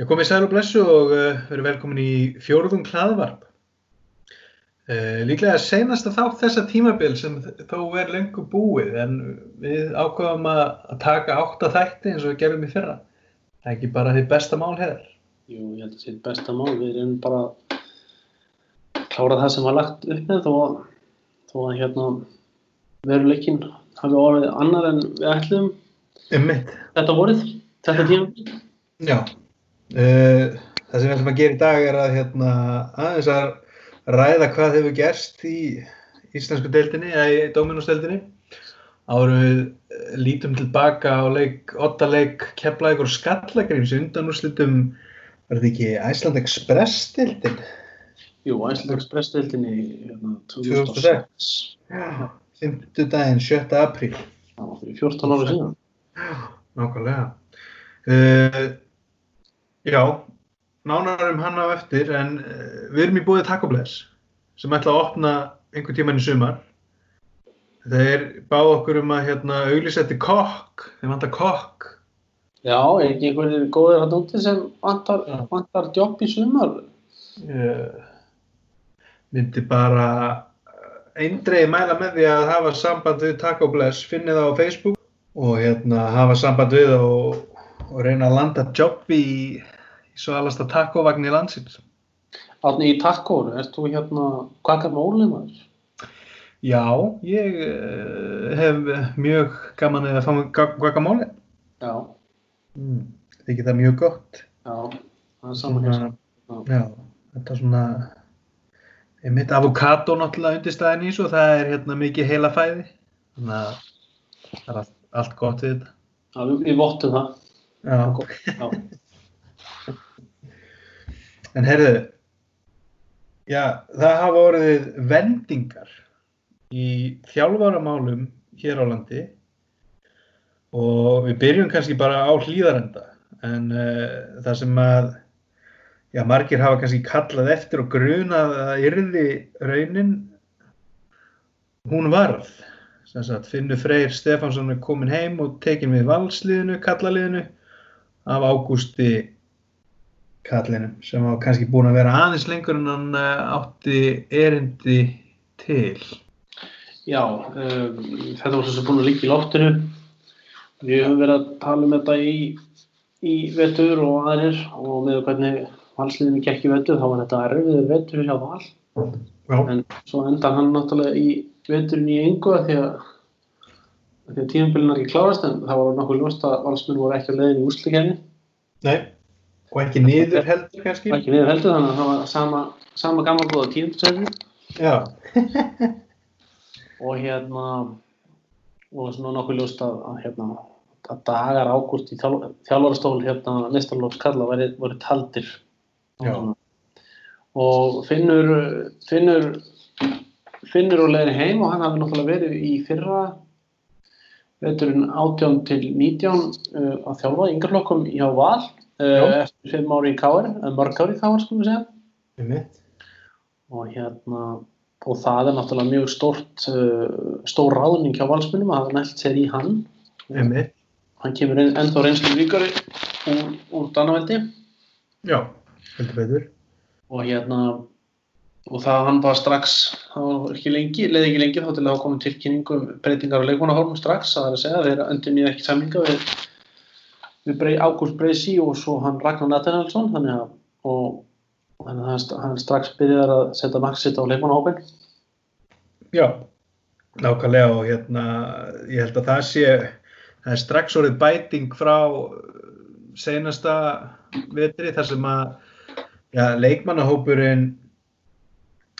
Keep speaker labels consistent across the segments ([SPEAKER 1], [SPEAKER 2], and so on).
[SPEAKER 1] Ég kom í sæl og blessu og uh, verið velkomin í fjórðum hlaðvarp. Uh, líklega senasta þátt þessa tímabil sem þó er lengur búið en við ákvaðum að, að taka átta þætti eins og við gerum í fyrra. Það er ekki bara því besta mál hefur.
[SPEAKER 2] Jú, ég held að það sé besta mál. Við erum bara að klára það sem var lagt upp með þó að, þó að hérna, veruleikin hafi orðið annar en við ætlum
[SPEAKER 1] Um
[SPEAKER 2] þetta vorið, þetta tíma.
[SPEAKER 1] Já. Uh, það sem við ætlum að gera í dag er að hérna, aðeins að ræða hvað hefur gerst í íslensku deildinni eða í Dominos-deildinni. Árum við eh, lítum tilbaka á leik, otta leik, keflaðið og skallagrims undanúrslitum, var þetta ekki Æsland Express-deildin?
[SPEAKER 2] Jú, Æsland Express-deildinni hérna,
[SPEAKER 1] 2006.
[SPEAKER 2] 2006.
[SPEAKER 1] Já. 50 daginn, 7. apríl.
[SPEAKER 2] Það var fyrir 14 ára síðan.
[SPEAKER 1] Nákvæmlega. Uh, já, nánar um hann á eftir, en uh, við erum í búið Taco Bless sem ætla að opna einhver tíman í sumar. Þeir báðu okkur um að hérna, auglýsa kokk, þeir vantar kokk.
[SPEAKER 2] Já, er ekki einhverjir góðir hann úti sem vantar, vantar jobb í sumar?
[SPEAKER 1] Ég myndi bara eindreið mæla með því að hafa samband við Taco Bless, finnið það á Facebook og hérna hafa samband við og, og reyna að landa jobb í, í svo alasta taco-vagn í landsins.
[SPEAKER 2] Átni í takkóru, ert þú hérna, hvað kann ólimaður?
[SPEAKER 1] Já, ég uh, hef mjög gaman að fá mig guacamole.
[SPEAKER 2] Já,
[SPEAKER 1] Mm. Þykir það mjög gott.
[SPEAKER 2] já, það er saman hér.
[SPEAKER 1] Já, þetta er svona, mitt avokado náttúrulega undirstæðin í svo, það er hérna mikið heila fæði. Þannig að það er allt, allt gott við þetta.
[SPEAKER 2] Já, við vottum það.
[SPEAKER 1] Já.
[SPEAKER 2] Já,
[SPEAKER 1] En heyrðu, já, það hafa orðið vendingar í þjálfaramálum hér á landi og við byrjum kannski bara á hlýðarenda en uh, það sem að já, margir hafa kannski kallað eftir og grunað að yrði raunin hún varð. Sagt Finnur Freyr Stefánsson er komin heim og tekin við valsliðinu, kallaliðinu af Ágústi kallinum sem var kannski búin að vera aðeins lengur en hann eh, átti erindi til.
[SPEAKER 2] já um, þetta var svo búin að líka í loftinu. Við höfum verið að tala um þetta í, í vetur og aðrir og með hvernig valsliðinu gekk í vetur þá var þetta erfiður vetur hjá val.
[SPEAKER 1] Já.
[SPEAKER 2] En svo endar hann náttúrulega í veturinn í engu því að, að tímabilin er ekki klárast en það var nokkuð ljóst að valsmenn voru ekki að leiðin í úrslikefni.
[SPEAKER 1] Nei. Og ekki niður heldur kannski?
[SPEAKER 2] Og ekki niður heldur þannig að það var sama, sama gammal góða tíundasæti.
[SPEAKER 1] Já.
[SPEAKER 2] og hérna og svona nokkuð ljóst að, að hérna að dagar ágúst í þjálf, þjálfarastól hérna mestarlóks kalla væri, voru taldir
[SPEAKER 1] Já.
[SPEAKER 2] og finnur finnur finnur og leiðin heim og hann hafi náttúrulega verið í fyrra veturinn 18 til 19 uh, að þjálfa í yngarflokkum hjá Val
[SPEAKER 1] Já.
[SPEAKER 2] uh, eftir 5 ári í Káar, eða mörg ári í Káar skulum við segja og hérna og það er náttúrulega mjög stórt uh, stór ráðning hjá valsmunum að hafa nælt sér í hann
[SPEAKER 1] Einmitt.
[SPEAKER 2] hann kemur ennþá reynslu ríkari úr, úr Danaveldi
[SPEAKER 1] Já. Heldur betur.
[SPEAKER 2] og hérna og það hann bara strax ekki lengi, leði ekki lengi þá til að hafa komið tilkynningu um breytingar á leikmannahorfum strax það er að segja, þeir endur nýja ekki samlinga við, við Ágúst Breysi og svo hann Ragnar Nathanaelsson þannig að og, þannig að hann, st- hann strax byrjar að setja maksitt á leikmannahópin
[SPEAKER 1] Já. Nákvæmlega og hérna ég held að það sé það er strax orðið bæting frá seinasta vetri þar sem að já, leikmannahópurinn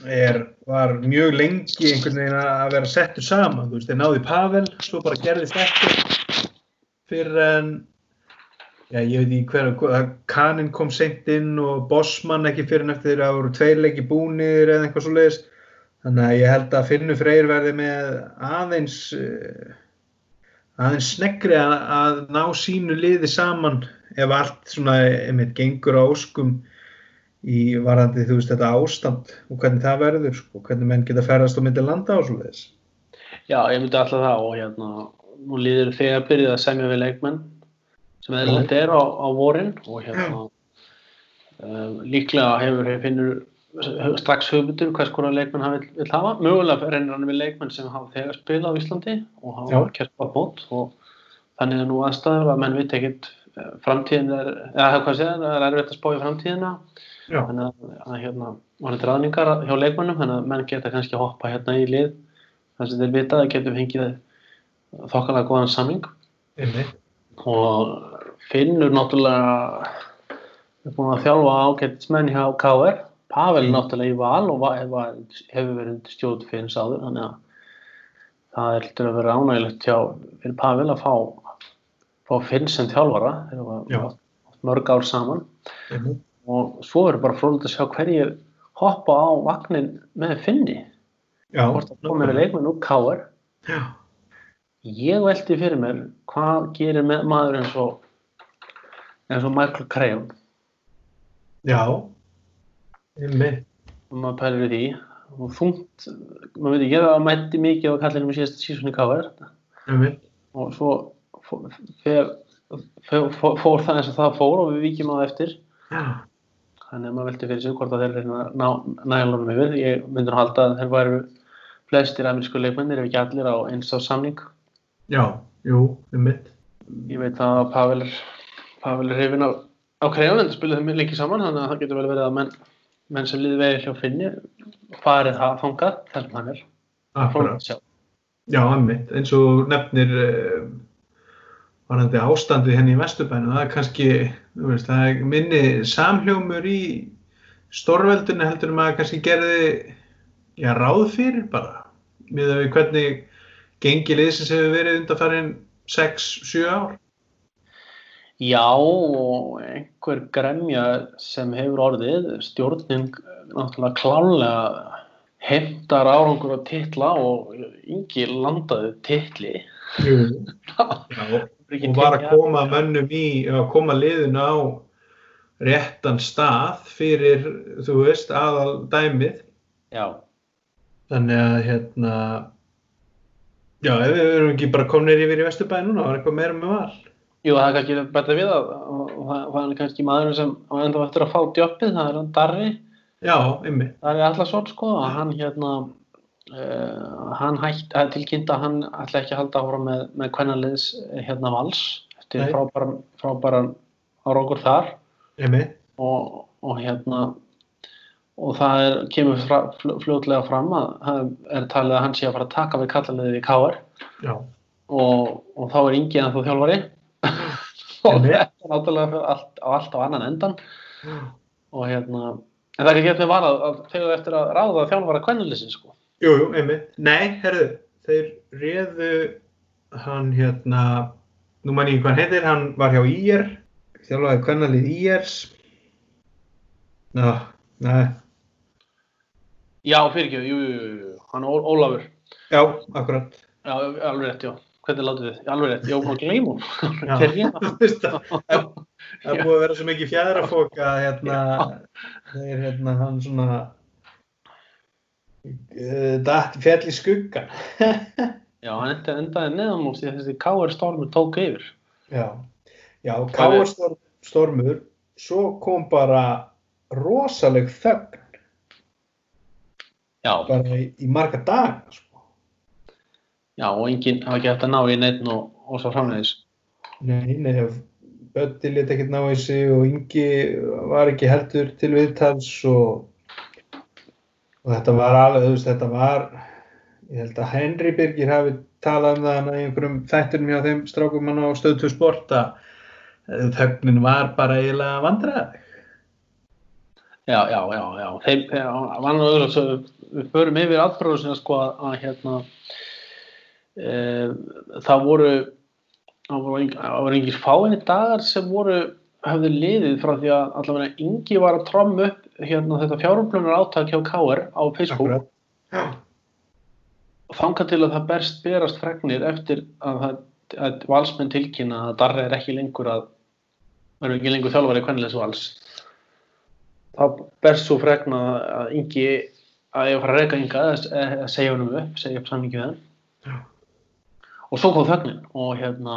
[SPEAKER 1] er, var mjög lengi einhvern veginn að vera settur saman þú veist, þeir náðu í Pavel, svo bara gerðist ekki fyrir en já, ég veit ekki hver að Kanin kom seint inn og Bossmann ekki fyrir en eftir að voru tveir leiki búnir eða eitthvað svo leiðis þannig að ég held að Finnur Freyr verði með aðeins eh, aðeins sneggri að, að ná sínu liði saman ef allt svona einmitt gengur á óskum í varandi þú veist þetta ástand og hvernig það verður sko, hvernig menn geta ferðast á myndi landa og svo leiðis.
[SPEAKER 2] Já, ég myndi alltaf það og hérna, nú líður þegar byrjuð að semja við leikmenn sem eðlilegt er á, á vorin og hérna, Um, líklega hefur finnur strax hugmyndur hvers konar leikmenn hann vil, vil hafa. Mögulega reynir hann við leikmenn sem hafa þegar spilað á Íslandi og hafa á bót og þannig er nú aðstæður að menn veit ekkert eh, framtíðin er, eða hvað segja, það er erfitt að spá í framtíðina.
[SPEAKER 1] Já,
[SPEAKER 2] þannig að, að hérna, var þetta ráðningar hjá leikmönnum, þannig að menn geta kannski að hoppa hérna í lið. Þar sem þeir vita að getum fengið þokkalega góðan samling
[SPEAKER 1] einmitt.
[SPEAKER 2] og finnur náttúrulega er búin að þjálfa ágættismenn hjá KR Pavel
[SPEAKER 1] Mm.
[SPEAKER 2] náttúrulega í val og hefur verið stjórn fyrir sáður þannig að það er heldur að vera ánægilegt hjá fyrir Pavel að fá fá Finn sem þjálfara
[SPEAKER 1] Já.
[SPEAKER 2] var mörg ár saman
[SPEAKER 1] einmitt.
[SPEAKER 2] og svo verður bara frólægt að sjá hverjir hoppa á vagnin með Finni hvort það komið með leikmenn úr KR
[SPEAKER 1] Já,
[SPEAKER 2] ég velti fyrir mér hvað gerir maður eins og eins og Michael Crayon.
[SPEAKER 1] Já,
[SPEAKER 2] og maður pælir því. Og þungt, maður veit ekki að það mætti mikið á kallinum í síðasta sísunni
[SPEAKER 1] einmitt.
[SPEAKER 2] og svo fór, fór, fór, það eins og það fór og við víkjum á það eftir.
[SPEAKER 1] Já,
[SPEAKER 2] þannig að maður velti fyrir sig hvort að þeir reyna að ná nægjálunum yfir. Ég myndur að halda að þeir væru flestir amerísku leikmennir ef ekki allir á eins á samning.
[SPEAKER 1] Já, jú, einmitt.
[SPEAKER 2] ég veit að Pavel er Pavel er hrifin á, á Crayon en það spilaði þeim lengi saman þannig að það getur vel verið að menn, menn sem liði vegi hjá Finni farið það þangað þar sem hann er
[SPEAKER 1] Akkurat.
[SPEAKER 2] Að.
[SPEAKER 1] Já, einmitt. Eins og nefnir uh, varandi ástandið henni í Vesturbænu, það er kannski, þú veist, það er minni samhljómur í stórveldinu heldur maður kannski gerði, já, ráð fyrir bara. Miðað við hvernig gengi liðsins hefur verið undanfærin 6-7 ár.
[SPEAKER 2] Já, og einhver gremja sem hefur orðið, stjórnin náttúrulega klálega heimtar árangur á titla og yngi landaði titli.
[SPEAKER 1] Já, og var að koma mönnum í, að koma liðinu á réttan stað fyrir, þú veist, aðal dæmið.
[SPEAKER 2] Já,
[SPEAKER 1] Þannig að hérna já, ef við erum ekki bara komnir yfir í Vesturbæði núna, var eitthvað meira með val.
[SPEAKER 2] Jú það er kannski betra við að það það er kannski maðurinn sem á enda eftir að fá djöppið, það er hann Darri,
[SPEAKER 1] Já, ymmi.
[SPEAKER 2] Darri Allarsson sko, að hann hérna, uh, hann hætt, að tilkynnta að hann ætla ekki að halda ára með, með kvennaliðs hérna vals, eftir frábæran, frábæran árangur þar.
[SPEAKER 1] Ymmi.
[SPEAKER 2] og, og hérna og það er, kemur fra, fl- fljótlega fram að það er talið að hann sé að fara að taka við kallaliðið í KR
[SPEAKER 1] Já.
[SPEAKER 2] og, og þá er Ingi en þú þjálfari og
[SPEAKER 1] Einmitt.
[SPEAKER 2] þetta er náttúrulega allt, allt á annan endan og hérna en það er ekki eftir var að, að þegar eftir að ráða þjálfara kvennaliðsin sko
[SPEAKER 1] Jú, jú, ymmi. Nei, herðu, þeir réðu hann hérna, nú mann ég hvað hann heitir, hann var hjá IR, þjálfaði kvennalið IRs. Ná, nei,
[SPEAKER 2] já fyrir ekki, jú, jú, jú, jú, hann Ólafur
[SPEAKER 1] já, akkurat.
[SPEAKER 2] já, alveg rétt, já, hvernig látið þið alveg rétt, já, maður gleym hún
[SPEAKER 1] Já.
[SPEAKER 2] Terjina.
[SPEAKER 1] Þú veist það, það það er búið að vera svo mikið fjæðrafók að hérna, þeir hérna, hann svona uh, datt fjall í skuggan.
[SPEAKER 2] Já, hann enda, endaði neðan úr því að þessi KR stormur tók yfir.
[SPEAKER 1] Já, já, Káar storm, stormur, svo kom bara rosaleg þögn
[SPEAKER 2] Já,
[SPEAKER 1] bara í, í marga daga, sko.
[SPEAKER 2] Já, og enginn hafa ekki hægt að ná í neitt og, og svo framvegis.
[SPEAKER 1] Nei, nei, Böddi lit ekkert ná í sig og Ingi var ekki heldur til viðtals og, og þetta var alveg, þú veist, þetta var, ég held að Henry Birgir hafi talað um það hana í einhverjum þættinum hjá þeim strákum hann á stöðtu sport að eh, þögnin var bara eiginlega vandræðið.
[SPEAKER 2] Já, já, já, já, þeim, þeim auðvitað svo við förum yfir atbyrðusina sko að, hérna það voru það voru, það voru engir fáinni dagar sem voru höfðu liðið frá því að allavega Ingi var að tromma upp hérna þetta fjárumplönar áttak hjá KR á Facebook. Og þangað til að það berst berast fregnir eftir að, það, að valsmenn tilkynna að Darri er ekki lengur að verður ekki lengur þjálfari kvennilegs vals. Þá berst svo fregna að Ingi að ég var að fara að reyka Inga að segja honum upp, segja upp samningi við hann.
[SPEAKER 1] Já.
[SPEAKER 2] Og svo kom þögnin og hérna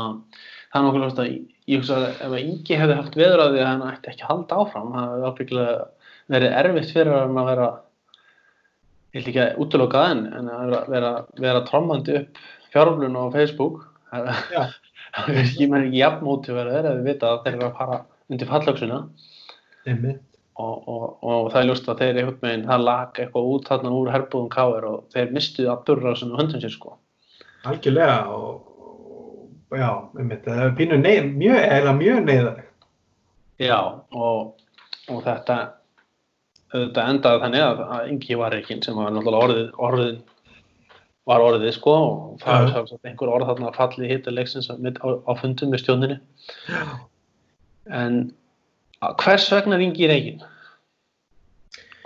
[SPEAKER 2] það er nokkuð ljóst að ég hugsa að ef Ingi hefði haft veður að hann ætti ekki að halda áfram það hefði ábyggilega verið erfitt fyrir hann að vera ég vil ekki að útloka það en, að vera, vera, vera trommandi upp fjárflun á Facebook. Ekki, menn ekki jafn mótiverið eða við vita að þeir eru að fara undir fallöksuna og, og, og það er ljóst að þeir einhvern veginn, það lag eitthvað út þarna úr herbúðum káir og þeir mistuði að burra svona höndum sér sko
[SPEAKER 1] Algjörlega og, og já, einmitt, það er pínu neið, mjög, eða mjög neyðarlegt.
[SPEAKER 2] Já, og, og þetta þetta endaði þannig að, að Ingi var ekki sem var náttúrulega orðið, orðið var orðið sko og það er sjálfsagt einhver orð þarna að falli hitta leiksins á, á, fundum með stjóninni
[SPEAKER 1] Já.
[SPEAKER 2] en að- hvers vegna Ingi Reykján?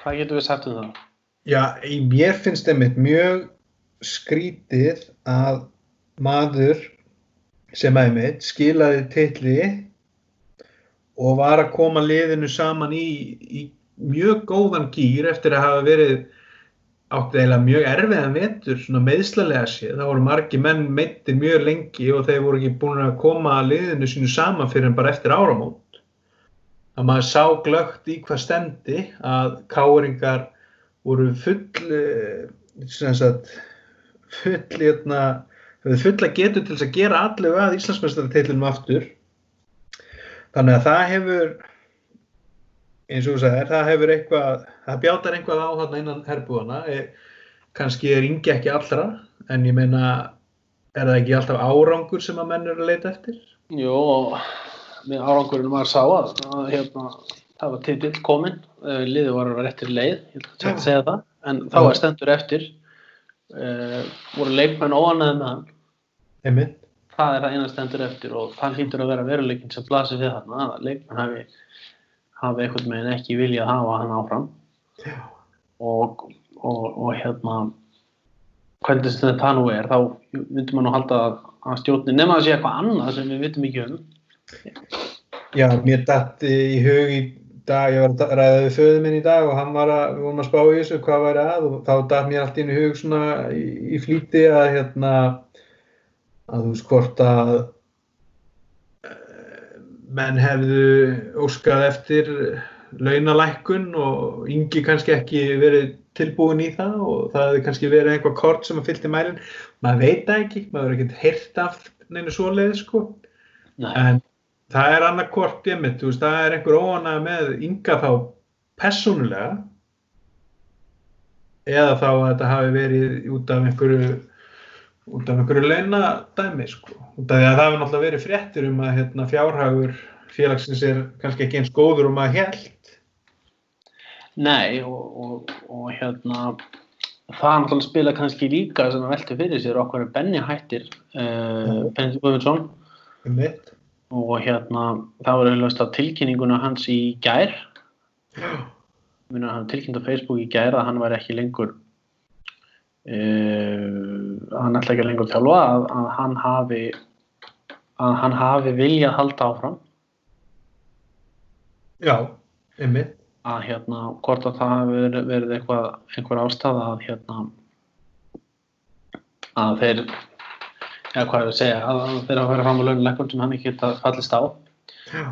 [SPEAKER 2] Hvað getur við sagt um það?
[SPEAKER 1] Já, í- mér finnst einmitt mjög skrítið að maður sem einmitt skilaði titli og var að koma liðinu saman í, í mjög góðan gýr eftir að hafa verið átti eiginlega mjög erfiðan svona meðslalega séð. Það voru margi menn meittir mjög lengi og þeir voru ekki búin að koma að liðinu sínu saman fyrir en bara eftir áramót. Að maður sá glögt í hvað stemdi að káringar voru full eh, sem sagt full hérna fulla getur til þess að gera allu að Íslandsmeistaratitlinum aftur. Þannig að það hefur eins og þú sagðir, það hefur eitthvað það bjátar eitthvað á þarna innan herbúðana e, kannski er yngi ekki allra en ég meina er það ekki alltaf árangur sem að menn eru að leita eftir?
[SPEAKER 2] Jó, með árangurinn maður sá að, hérna, það var titill kominn, uh, liðið var að réttir leið, ég ætla að segja það, en þá er stendur eftir, uh, voru leikmenn óanæði með hann,
[SPEAKER 1] Einmitt.
[SPEAKER 2] það er það eina stendur eftir og það hlýtur að vera veruleikin sem blasir við þarna, að leikmenn hafi, hafi einhvern veginn ekki viljað hafa hann áfram. Og, og, og hérna, hvernig sem þetta nú er, þá myndum maður nú halda að, að stjórnin, nema að sé eitthvað annað sem við vitum ekki um,
[SPEAKER 1] Já, mér datt í hug í dag, ég var að ræða við föðu minn í dag og hann var að, við vorum að spá í þessu, hvað væri að og þá datt mér allt inn í hug svona í, í flýti að hérna, að þú veist hvort að eh, menn hefðu óskað eftir launalækkun og yngi kannski ekki verið tilbúin í það og það hefði kannski verið einhvað kort sem að fylgti mælinn. Maður veit það ekki, maður hefur ekkert heyrt af neinu svoleiði sko.
[SPEAKER 2] Nei.
[SPEAKER 1] En það er annað hvort einmitt, þú veist, það er einhver óanæg með ynga þá persónulega eða þá að þetta hafi verið út af einhverju út af einhverju launadæmi sko. það hefur náttúrulega verið fréttir um að hérna, fjárhagur félagsins er kannski ekki eins góður um að held
[SPEAKER 2] Nei og, og, og hérna það náttúrulega spila kannski líka sem að velta fyrir sér okkur er Benny hættir uh, Benny Guðmundsson.
[SPEAKER 1] Um mitt
[SPEAKER 2] og hérna það var auðvitað að tilkynninguna hans í gær. Hann tilkynnt á Facebook í gær að hann var ekki lengur uh, hann ætla ekki lengur þjálfa að, að hann hafi að hann hafi viljað halda áfram.
[SPEAKER 1] Já, um mitt
[SPEAKER 2] að hérna hvort að það verið, verið eitthvað einhver ástæða að hérna að þeir eða hvað er að segja að að þeir hafa verið fram á launuleikun sem hann ekki geta fallist á.
[SPEAKER 1] Já,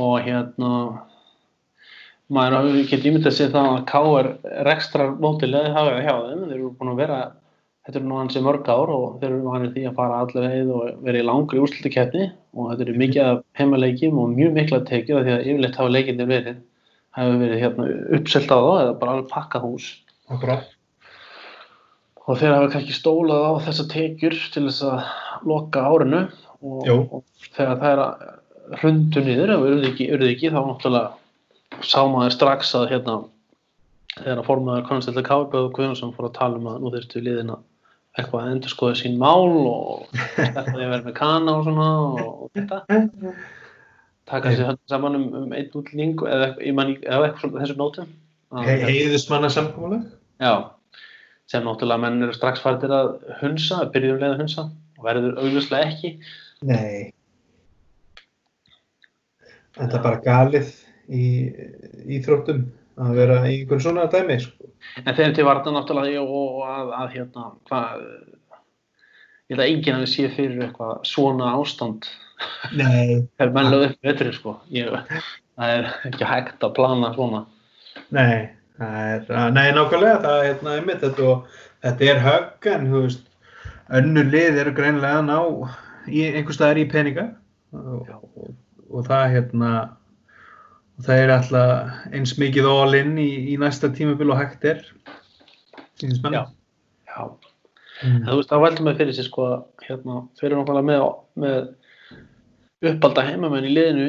[SPEAKER 2] og hérna maður getur ímyndið að sé það að K.R. rekstrar mótilega hafa hjá þeim þeir eru búin að vera þetta eru nú hansi mörg ár og þeir eru hann því að fara allir heið og vera í langri úrslutukeppni og þetta eru mikið af heimaleikjum og mjög mikla tekið af því að yfirleitt hafa leikinni verið hafa verið hérna uppselt á þá eða bara alveg pakkað hús.
[SPEAKER 1] Akkurat
[SPEAKER 2] og þeir hafa kannski stólað á þessa tekjur til þess að loka árinu og, og þegar það er að hrundu niður ef ekki, urðu ekki þá náttúrulega sá maður strax að hérna þegar að formaður konstella Kárbjörg Guðjónsson fór að tala um að nú þurftu liðin að eitthvað að endur skoða sín mál og þetta því að vera með kana og svona og, þetta. Taka sér hann saman um, um einn útlýning eða, eitthvað- svona þessu nótum. Að-
[SPEAKER 1] He Heiðismanna samkómulag
[SPEAKER 2] Já, sem náttúrulega menn eru strax fartir að hunsa, að hunsa og verður augljóslega ekki.
[SPEAKER 1] Nei. Þetta er bara galið í íþróttum að vera í einhvern svona dæmi sko.
[SPEAKER 2] En þeim til varna náttúrulega og, að, að hérna, hvað, ég held að enginn hafi séð fyrir eitthvað svona ástand.
[SPEAKER 1] Nei,
[SPEAKER 2] er menn lögðu upp betri sko. Ég, það er ekki hægt að plana svona.
[SPEAKER 1] Nei, það er, nei, nákvæmlega, það er hérna einmitt þetta og þetta er högg en, þú veist, önnur lið eru greinilega að ná í einhver staðar í peninga. Og, og, og það hérna, það er alltaf eins mikið all in í, í næsta tímabil og hægt er, sínist mann.
[SPEAKER 2] Já. já, en þú veist, það veldur mig fyrir sér sko hérna, fyrir náttúrulega með, með uppalda heimamenn í liðinu.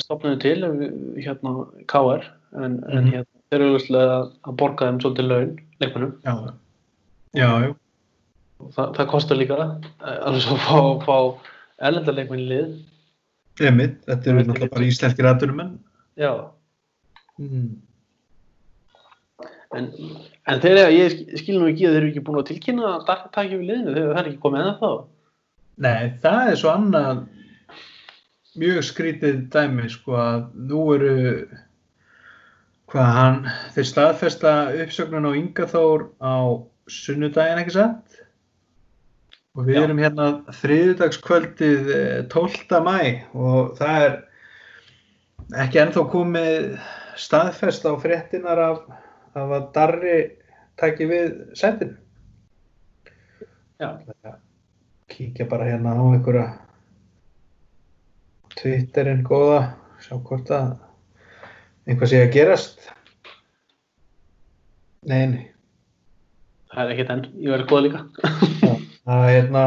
[SPEAKER 2] Stopnaðu til hérna KR en, en
[SPEAKER 1] Mhm.
[SPEAKER 2] hérna, þeir eru auðvitað að, að borga þeim svolítið laun leikmennum
[SPEAKER 1] Já, já, já,
[SPEAKER 2] það, það kostar líka eh, alveg svo að fá, fá erlendarleikmenn í lið.
[SPEAKER 1] Einmitt, þetta eru náttúrulega bara íslenskir aðdurumenn.
[SPEAKER 2] já,
[SPEAKER 1] Mm.
[SPEAKER 2] en, en eru, ég skil- nú ekki að þeir eru ekki búin að tilkynna að taki við liðinu, þeir það er ekki komið ennþá.
[SPEAKER 1] Nei, það er svo annað mjög skrítið dæmi sko að nú eru hvað hann, þeir staðfesta uppsögnun á Inga Þór á sunnudaginn ekki satt og við
[SPEAKER 2] Já.
[SPEAKER 1] erum hérna þriðudagskvöldið eh, 12. mæ og það er ekki ennþá komið staðfest á fréttinar af, af að Darri taki við setinu
[SPEAKER 2] já,
[SPEAKER 1] kíkja bara hérna á einhverja Twitterinn góða sjá hvort að einhvað sé að gerast. Nei, nei.
[SPEAKER 2] Það er ekkert enn, ég verði góða líka
[SPEAKER 1] það er hérna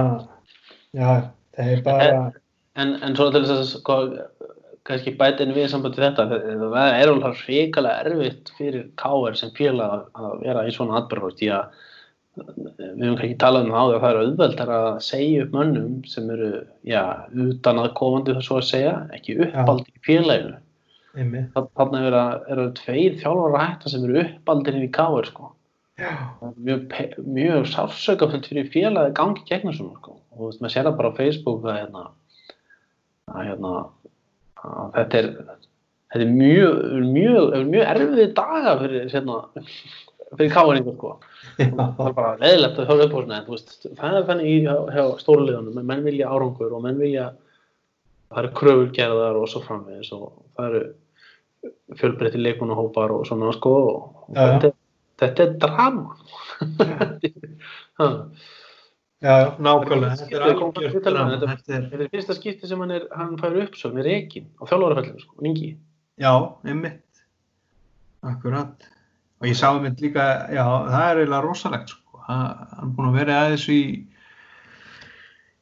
[SPEAKER 1] já, það er bara
[SPEAKER 2] en, en svo til þess að sko, kannski bæta inn við sambandi þetta það það er alveg hrikalega erfitt fyrir KR sem félag að- vera í svona atbyrgur því að við höfum ekki talað um það áður að það er auðveldar að segja upp mönnum sem eru, já, utan að komandi það svo að segja, ekki uppaldi í félaginu. Þannig að eru tveir þjálfara að hætta sem eru uppaldir inn í KR sko. Er Mjög, mjög sársökafullt fyrir félagið gangi gegnum svona sko. Og veist, maður sér það bara á Facebook að hérna, að hérna, að þetta er, þetta er mjög, mjög, mjög erfið daga fyrir, hérna, fyrir káringur sko það er bara leðilegt að höfða upp á svona en veist, það er þannig í stóruleðunum menn vilja árangur og menn vilja það eru kröfur gerðar og svo framvegis og það eru fjölbreytti leikunahópar og svona sko og
[SPEAKER 1] já.
[SPEAKER 2] þetta, þetta er drama. Ha,
[SPEAKER 1] já, já, nákvæmlega. Þetta er
[SPEAKER 2] þetta-
[SPEAKER 1] drama.
[SPEAKER 2] þetta-
[SPEAKER 1] þetta er,
[SPEAKER 2] fyrsta skipti sem hann, er, hann fær uppsögn í reikin á þjálfarafellinu sko, Ingi
[SPEAKER 1] já, einmitt. Akkurat. Og ég sá einmitt líka, já, það er eiginlega rosalegt sko, Ha- hann er búin að vera aðeins í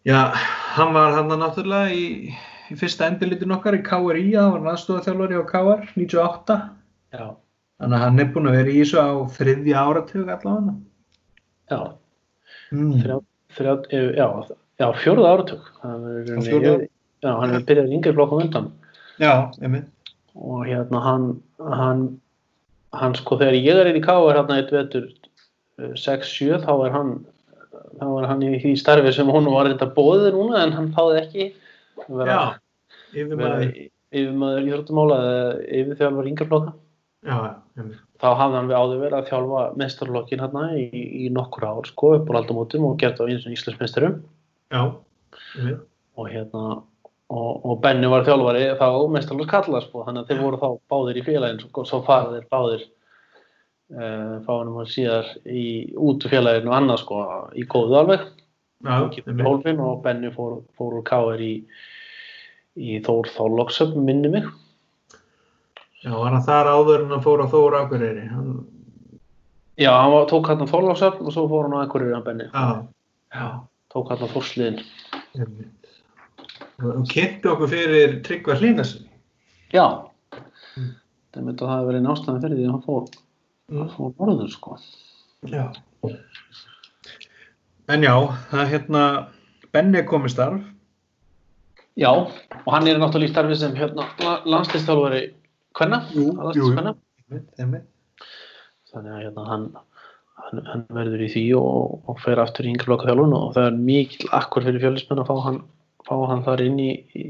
[SPEAKER 1] já, hann var hann náttúrulega í, í fyrsta endurlitin okkar í KRI, hann var aðstofaþjálfari á KR 98,
[SPEAKER 2] já,
[SPEAKER 1] þannig að hann er búin að vera í þessu á þriðja áratug allavega
[SPEAKER 2] já,
[SPEAKER 1] mm.
[SPEAKER 2] þrjá, þrjá, eh, já, já fjórða áratug hann er, í rauninni-
[SPEAKER 1] fjórða?
[SPEAKER 2] já, hann er byrjað yngri flokkum undan
[SPEAKER 1] já, einmitt
[SPEAKER 2] og hérna hann hann, hann sko þegar ég er inn í K.R. hérna eitt vetur eh, 6-7 þá er hann þá er hann í því starfi sem hún var reynda bóðið núna en hann þáði ekki að vera,
[SPEAKER 1] já, yfir
[SPEAKER 2] vera
[SPEAKER 1] maður
[SPEAKER 2] yfirmaður íþróttamála eða yfirþjálfur yngarflokka
[SPEAKER 1] já,
[SPEAKER 2] þá hafði hann við áður verið að þjálfa mestarlokkin hérna í, í nokkur ár sko upp á aldamótum og gert á eins og
[SPEAKER 1] einmitt.
[SPEAKER 2] Og hérna og, og Benni var þjálfari þá mestarlokk kallar sko þannig að þeir voru þá báðir í félagin svo, svo farið þeir báðir uh, fáinum hann síðar í út úr félaginu og annað sko í góðu alveg. Og Benni fór, fór úr K.R. í í Þór Þállokksöp minni mig
[SPEAKER 1] já, var hann þar áður en hann fór á Þóra Akureyri hann,
[SPEAKER 2] já, hann var, tók hann Þóllokksöp og svo fór hann á Akureyri hann Benni
[SPEAKER 1] já, já
[SPEAKER 2] tók hann Þórsliðin
[SPEAKER 1] Einmitt. Og kynnti okkur fyrir Tryggva Hlínarsson.
[SPEAKER 2] já
[SPEAKER 1] Mm.
[SPEAKER 2] það myndi að það hafi verið nástæðan fyrir því að hann fór,
[SPEAKER 1] Mm.
[SPEAKER 2] hann fór norður sko
[SPEAKER 1] Já. En já, það er hérna, Benni komið starf.
[SPEAKER 2] Já, og hann er náttúrulega í starfi sem hérna, landslistjálfari hvenna, þannig að hérna, hann, hann, hann verður í því og, og fer aftur í yngreflokka þjálfun og það er mikil akkur fyrir fjölusmenn að fá hann, fá hann þar inn í, í,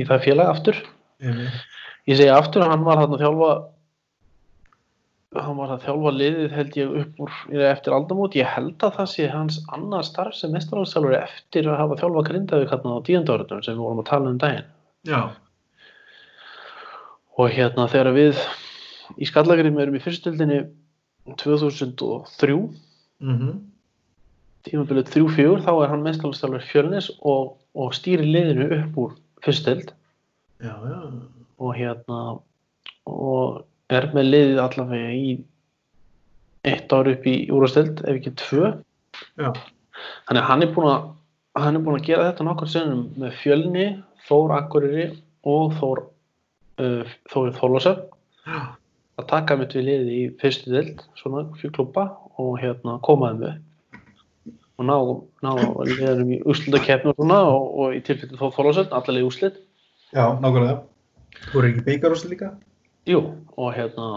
[SPEAKER 2] í það félag aftur.
[SPEAKER 1] Einmitt.
[SPEAKER 2] ég segi aftur að hann var hann að þjálfa hann var að þjálfa liðið held ég upp úr eftir aldamót, ég held að það sé hans annar starf sem mestarálstjálfur eftir að hafa þjálfa grindavík hérna á tíundárunum sem við vorum að tala um daginn.
[SPEAKER 1] Já,
[SPEAKER 2] og hérna þegar við í Skallagrim erum í fyrstöldinni 2003
[SPEAKER 1] mhm,
[SPEAKER 2] tímabilið 3-4 þá er hann mestarálstjálfur fjölnis og, og stýrir liðinu upp úr fyrstöld
[SPEAKER 1] já, já,
[SPEAKER 2] og hérna og er með liðið allavega í eitt ár upp í úrastöld ef ekki tvö.
[SPEAKER 1] Já,
[SPEAKER 2] Þannig að hann er búinn að hann er búinn að gera þetta nokkur sinnum með Fjölni, Þór Akureyri og Þór uh, Þóri Þórlásöf
[SPEAKER 1] já,
[SPEAKER 2] að taka mitt við liðið í fyrstu dild svona fjúklúpa og hérna komaði með og ná, ná liðanum í úrslutakefni og svona og, og í tilfellu Þór Þórlásöf allavega í úrslit
[SPEAKER 1] já, nákvæmlega. Þú eru ekki beigarúsli líka?
[SPEAKER 2] Jú, og hérna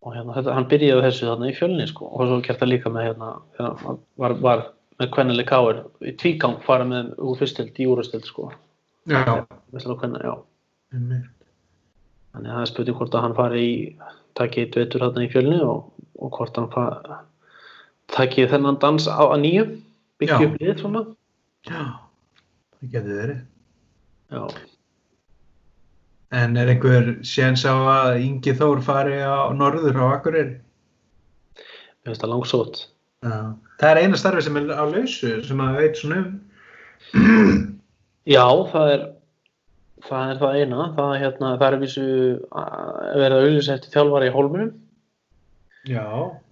[SPEAKER 2] og hérna, þetta, hann byrjaði þessu þarna í fjölni sko, og svo gert það líka með hérna, hérna var, var með kvennileg káir í tvígang fara með úr fyrstild í úrastöld sko,
[SPEAKER 1] Já,
[SPEAKER 2] kvenna, já. Þannig að það er spurning hvort að hann fari í taki eitt vetur þarna í fjölni og, og hvort hann fari taki þennan dans á að nýju byggja upp lið svona
[SPEAKER 1] Já, það getur verið.
[SPEAKER 2] já,
[SPEAKER 1] En er einhver séns á að Ingi Þór fari á norður á Akureyri?
[SPEAKER 2] mér finnst það langsótt
[SPEAKER 1] Já. Það er eina starfi sem er á lausu sem að veit svona um.
[SPEAKER 2] já, það er það er það eina það er hérna, það er vísu að vera auðvitað eftir þjálfari í hólminum
[SPEAKER 1] Já,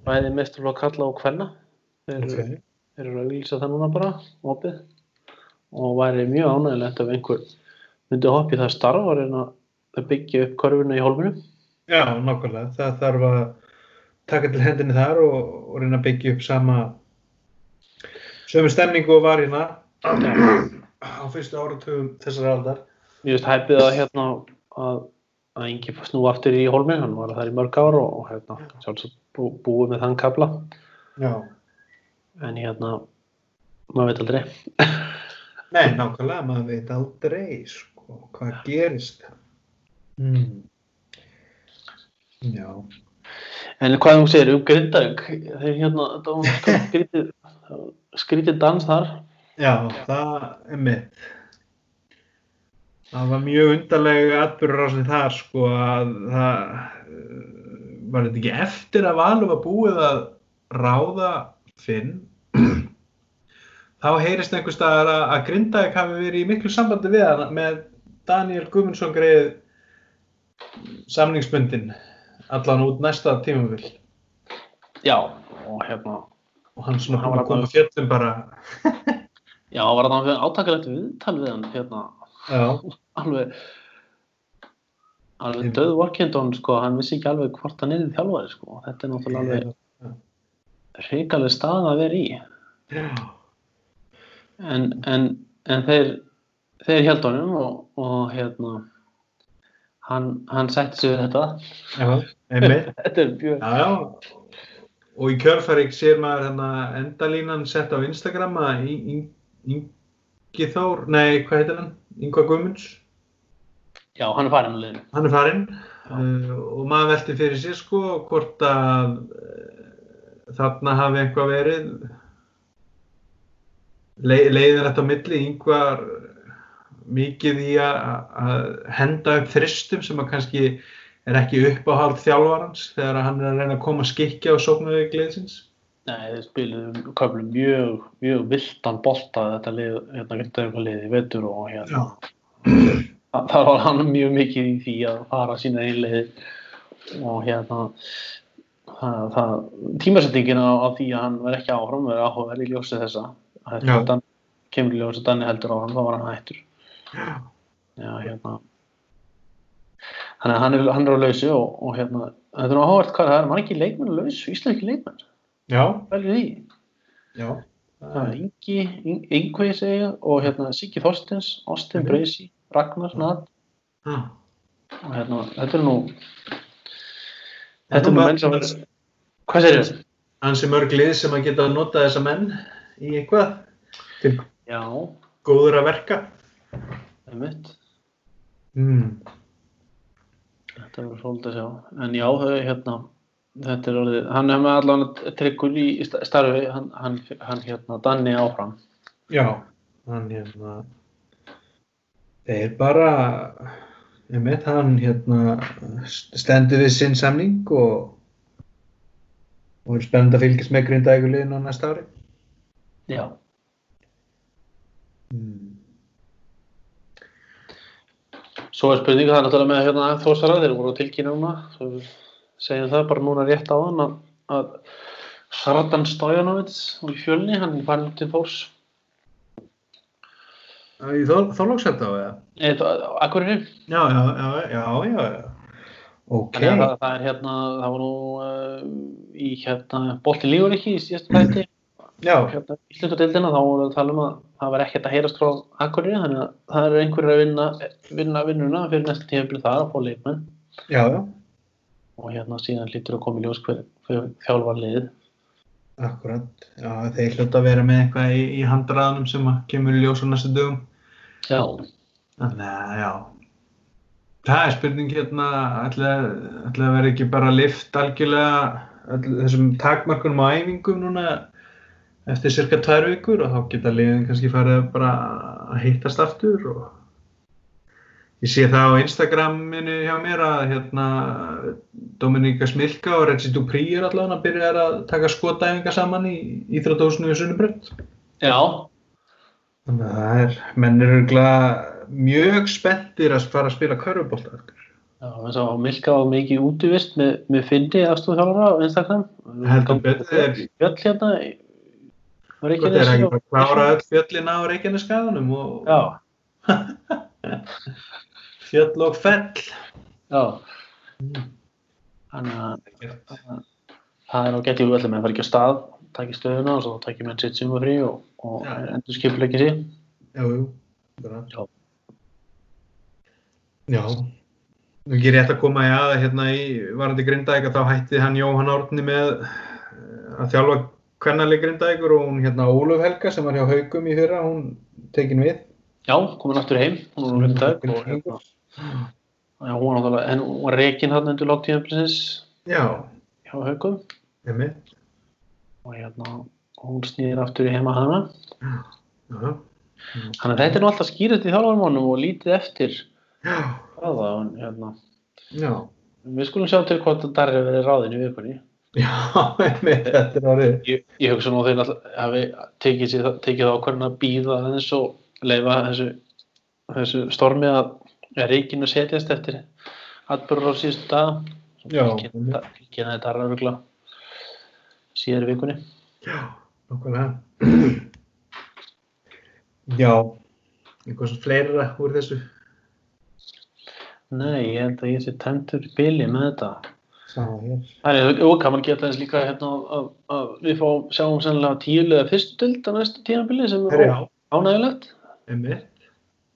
[SPEAKER 2] bæði mesturflokk kalla og kvenna þeir,
[SPEAKER 1] ok.
[SPEAKER 2] okay. eru að auðvitað það núna bara opið og væri mjög ánægilegt ef einhver myndi hoppa í það starf og reyna að byggja upp körfuna í hólminum
[SPEAKER 1] Já, nákvæmlega. Það þarf að taka til hendinni þar og, og reyna að byggja upp sama sömu stemningu og var hérna á fyrstu áratugum þessar aldar.
[SPEAKER 2] Finnst hæpið að hérna að, að Ingi snú aftur í hólminn, hann var þar í mörg ár og, hérna sjálfsagt bú, búið með þann kabla
[SPEAKER 1] Já.
[SPEAKER 2] en hérna maður veit aldrei
[SPEAKER 1] Nei, nákvæmlega, maður veit aldrei sko, hvað gerist. Mm. Já.
[SPEAKER 2] En hvað þú segir um Grindavík þeir hérna, þetta var skrítið dans þar
[SPEAKER 1] Já, það er mitt. Það var mjög undarleg atbyrður þar sko að það uh, var þetta ekki eftir að Valur var búið að ráða Finn? Þá heyrist einhver staðar að, að Grindavík hafi verið í miklu sambandi við hann með Daniel Guðmundsson greið samningsbundin allan út næsta tímavill
[SPEAKER 2] Já, og hérna
[SPEAKER 1] og hann svona
[SPEAKER 2] Hann var
[SPEAKER 1] að koma fjöllum bara.
[SPEAKER 2] Já, var þetta átakalegt viðtal við hann hérna, alveg. Alveg döð vorkendón, sko, hann vissi ekki alveg hvort hann er þjálfari, sko, þetta er náttúrulega alveg hrikaleg stað að vera í. En, en, en þeir þeir held honum og, og hérna hann, hann sætti sig við þetta. Þetta er
[SPEAKER 1] já. Og í kjölfærik sér maður hérna endalínan sett á Instagram að Í- Í- Ingi Þór, nei, hvað heitir hann? Ingvar Guðmunds,
[SPEAKER 2] já, hann er farin á liðinu
[SPEAKER 1] hann er farinn uh, og maður velti fyrir sér sko hvort að uh, þarna hafi eitthvað verið le leiðir þetta á milli Ingvar mikið í að að henda upp þristum sem að kannski er ekki uppáhald þjálfarans þegar hann er að reyna að koma skikja og sókna við gleðsins.
[SPEAKER 2] Nei, þeir spiluðu köflum mjög, mjög viltan bolta þetta lið, hérna Grindavík lið í vetur og hérna. Þa- þar var hann mjög mikið í því að fara sína einleið og hérna það, það, tímasettingin á, á því að hann verði ekki áfram verði áhugaverð í ljósi þessa.
[SPEAKER 1] Já.
[SPEAKER 2] þetta kemur í ljósi að Danni heldur áfram þá var hann hættur. Já, hérna. Þannig að hann er, hann er á lausu og, og hérna, þetta er áhugavert hvað það er, mann ekki leikmenn á lausu, íslenski leikmenn
[SPEAKER 1] Já,
[SPEAKER 2] velju því
[SPEAKER 1] já.
[SPEAKER 2] Það er Ingi, Ing- Ingvi segja og hérna Siggi Þorstins, Austin
[SPEAKER 1] Mhm.
[SPEAKER 2] Breysi, Ragnar Nat
[SPEAKER 1] Ah.
[SPEAKER 2] og hérna, þetta er nú
[SPEAKER 1] Þetta
[SPEAKER 2] er nú menn sem hvað segir þið?
[SPEAKER 1] Ansi mörg lið sem að geta að nota þessa menn í eitthvað til
[SPEAKER 2] Já,
[SPEAKER 1] góður að verka.
[SPEAKER 2] það er mitt
[SPEAKER 1] Mm.
[SPEAKER 2] þetta er svolítið að sjá. En já, þau, hérna, þetta er orðið, hann er með allan tryggur í sta- starfi, hann, hann, hann hérna, Danni áfram.
[SPEAKER 1] Já, hann hérna þeir bara ég veit hann hérna stendur við sinn samning og og er spennandi að fylgjast með grindægulegin á næsta ári
[SPEAKER 2] Já.
[SPEAKER 1] mm.
[SPEAKER 2] Svo er spurning, það er náttúrulega með hérna þósara, þeir voru tilkynna svo við segjum það bara núna rétt á hann að, að Saratan Stojanovits í fjölni, hann er farin til Þórs.
[SPEAKER 1] Í þólagsætt á eða?
[SPEAKER 2] Akureyri.
[SPEAKER 1] Já, já, já, já, já, já. Ok.
[SPEAKER 2] Þannig að það, það er hérna, það var nú uh, í hérna Bolti Líguríki í síðastu fætti,
[SPEAKER 1] Já,
[SPEAKER 2] hérna í slutadildina, þá voru að tala um að það var ekkert að heyrast frá Akureyri, þannig að það er einhverjir að vinna, vinna vinnuna fyrir næsta tíðanbili þar að fá leikmenn
[SPEAKER 1] já, já,
[SPEAKER 2] og hérna síðan lítur að koma í ljós hver, hver þjálfar liðið.
[SPEAKER 1] akkurat. Já, þeir hluta að vera með eitthvað í, í handraðanum sem kemur í ljós á næstu dögum.
[SPEAKER 2] Já,
[SPEAKER 1] Þannig að, já. Það er spurning hérna, ætla ætla að vera ekki bara lift algjörlega öll, þessum takmarkunum á æfingum núna eftir cirka tvær vikur og þá geta liðin kannski farið bara að hittast aftur og ég sé það á Instagraminu hjá mér að hérna Dominika Smilka og Reggie Dupree er allavega að byrja að taka skotæfinga saman í Íþrótahúsinu við Sunnubrönd.
[SPEAKER 2] já,
[SPEAKER 1] Þannig að það er, menn eru mjög spenntir að fara að spila körfubólta eftir.
[SPEAKER 2] Já, þess að Milka var mikið útivist með, með Fyndi aðstofþjálfara á Instagram.
[SPEAKER 1] Heldur betur.
[SPEAKER 2] Fjöll hérna í
[SPEAKER 1] Hvort er
[SPEAKER 2] Reykjanesi
[SPEAKER 1] ekki
[SPEAKER 2] og-
[SPEAKER 1] bara að klára öll fjöllin á Reykjaneskaðunum og
[SPEAKER 2] Já,
[SPEAKER 1] fjöll og fell.
[SPEAKER 2] já. Þannig að það er á gett í öllum en fara ekki á stað, taki stöðuna og svo taki menn sitt sumafrí og, og
[SPEAKER 1] Já.
[SPEAKER 2] endur skipuleggi sér.
[SPEAKER 1] Jú, jú.
[SPEAKER 2] Já.
[SPEAKER 1] Já. Nú ekki rétt að koma í aða hérna í varandi Grindavík að þá hætti hann Jóhann Árni með eh, að þjálfa kvennalið Grindavíkur og hún hérna Óluf Helga sem var hjá Haugum í fyrra, hún tekin við.
[SPEAKER 2] Já, komin aftur heim, hún var hundag og hérna, já, hún var náttúrulega, en hún var reikin hann undir lóttíðanbilsins
[SPEAKER 1] Já,
[SPEAKER 2] hjá Haugum
[SPEAKER 1] einmitt.
[SPEAKER 2] og hérna, hún snýðir aftur í heima hana.
[SPEAKER 1] Já,
[SPEAKER 2] Þannig að þetta er nú alltaf skýrist í þjálfarmánum og lítið eftir
[SPEAKER 1] já,
[SPEAKER 2] ráða og hérna,
[SPEAKER 1] já.
[SPEAKER 2] við skulum sjá til hvort það darri verið ráðin í vikunni.
[SPEAKER 1] Já, einmitt, þetta er orðið.
[SPEAKER 2] Ég, ég hugsa nú að þeir náttúrulega hafi tekið, sér, tekið ákvörðin að býða aðeins og leifa þessu, þessu stormi að að reikinu setjast eftir atbyrður á síðustu dag. Tilkynna þetta darra örugla síðar í vikunni.
[SPEAKER 1] Já, nokkulega. Já, svona fleira úr þessu.
[SPEAKER 2] Nei, ég held að ég sé tæmtur í bili með þetta. Það er man geta þess líka hérna að, að, að við fá, sjáum sennilega tíulega fyrstu dild á næstu tímabili sem er ánægilegt.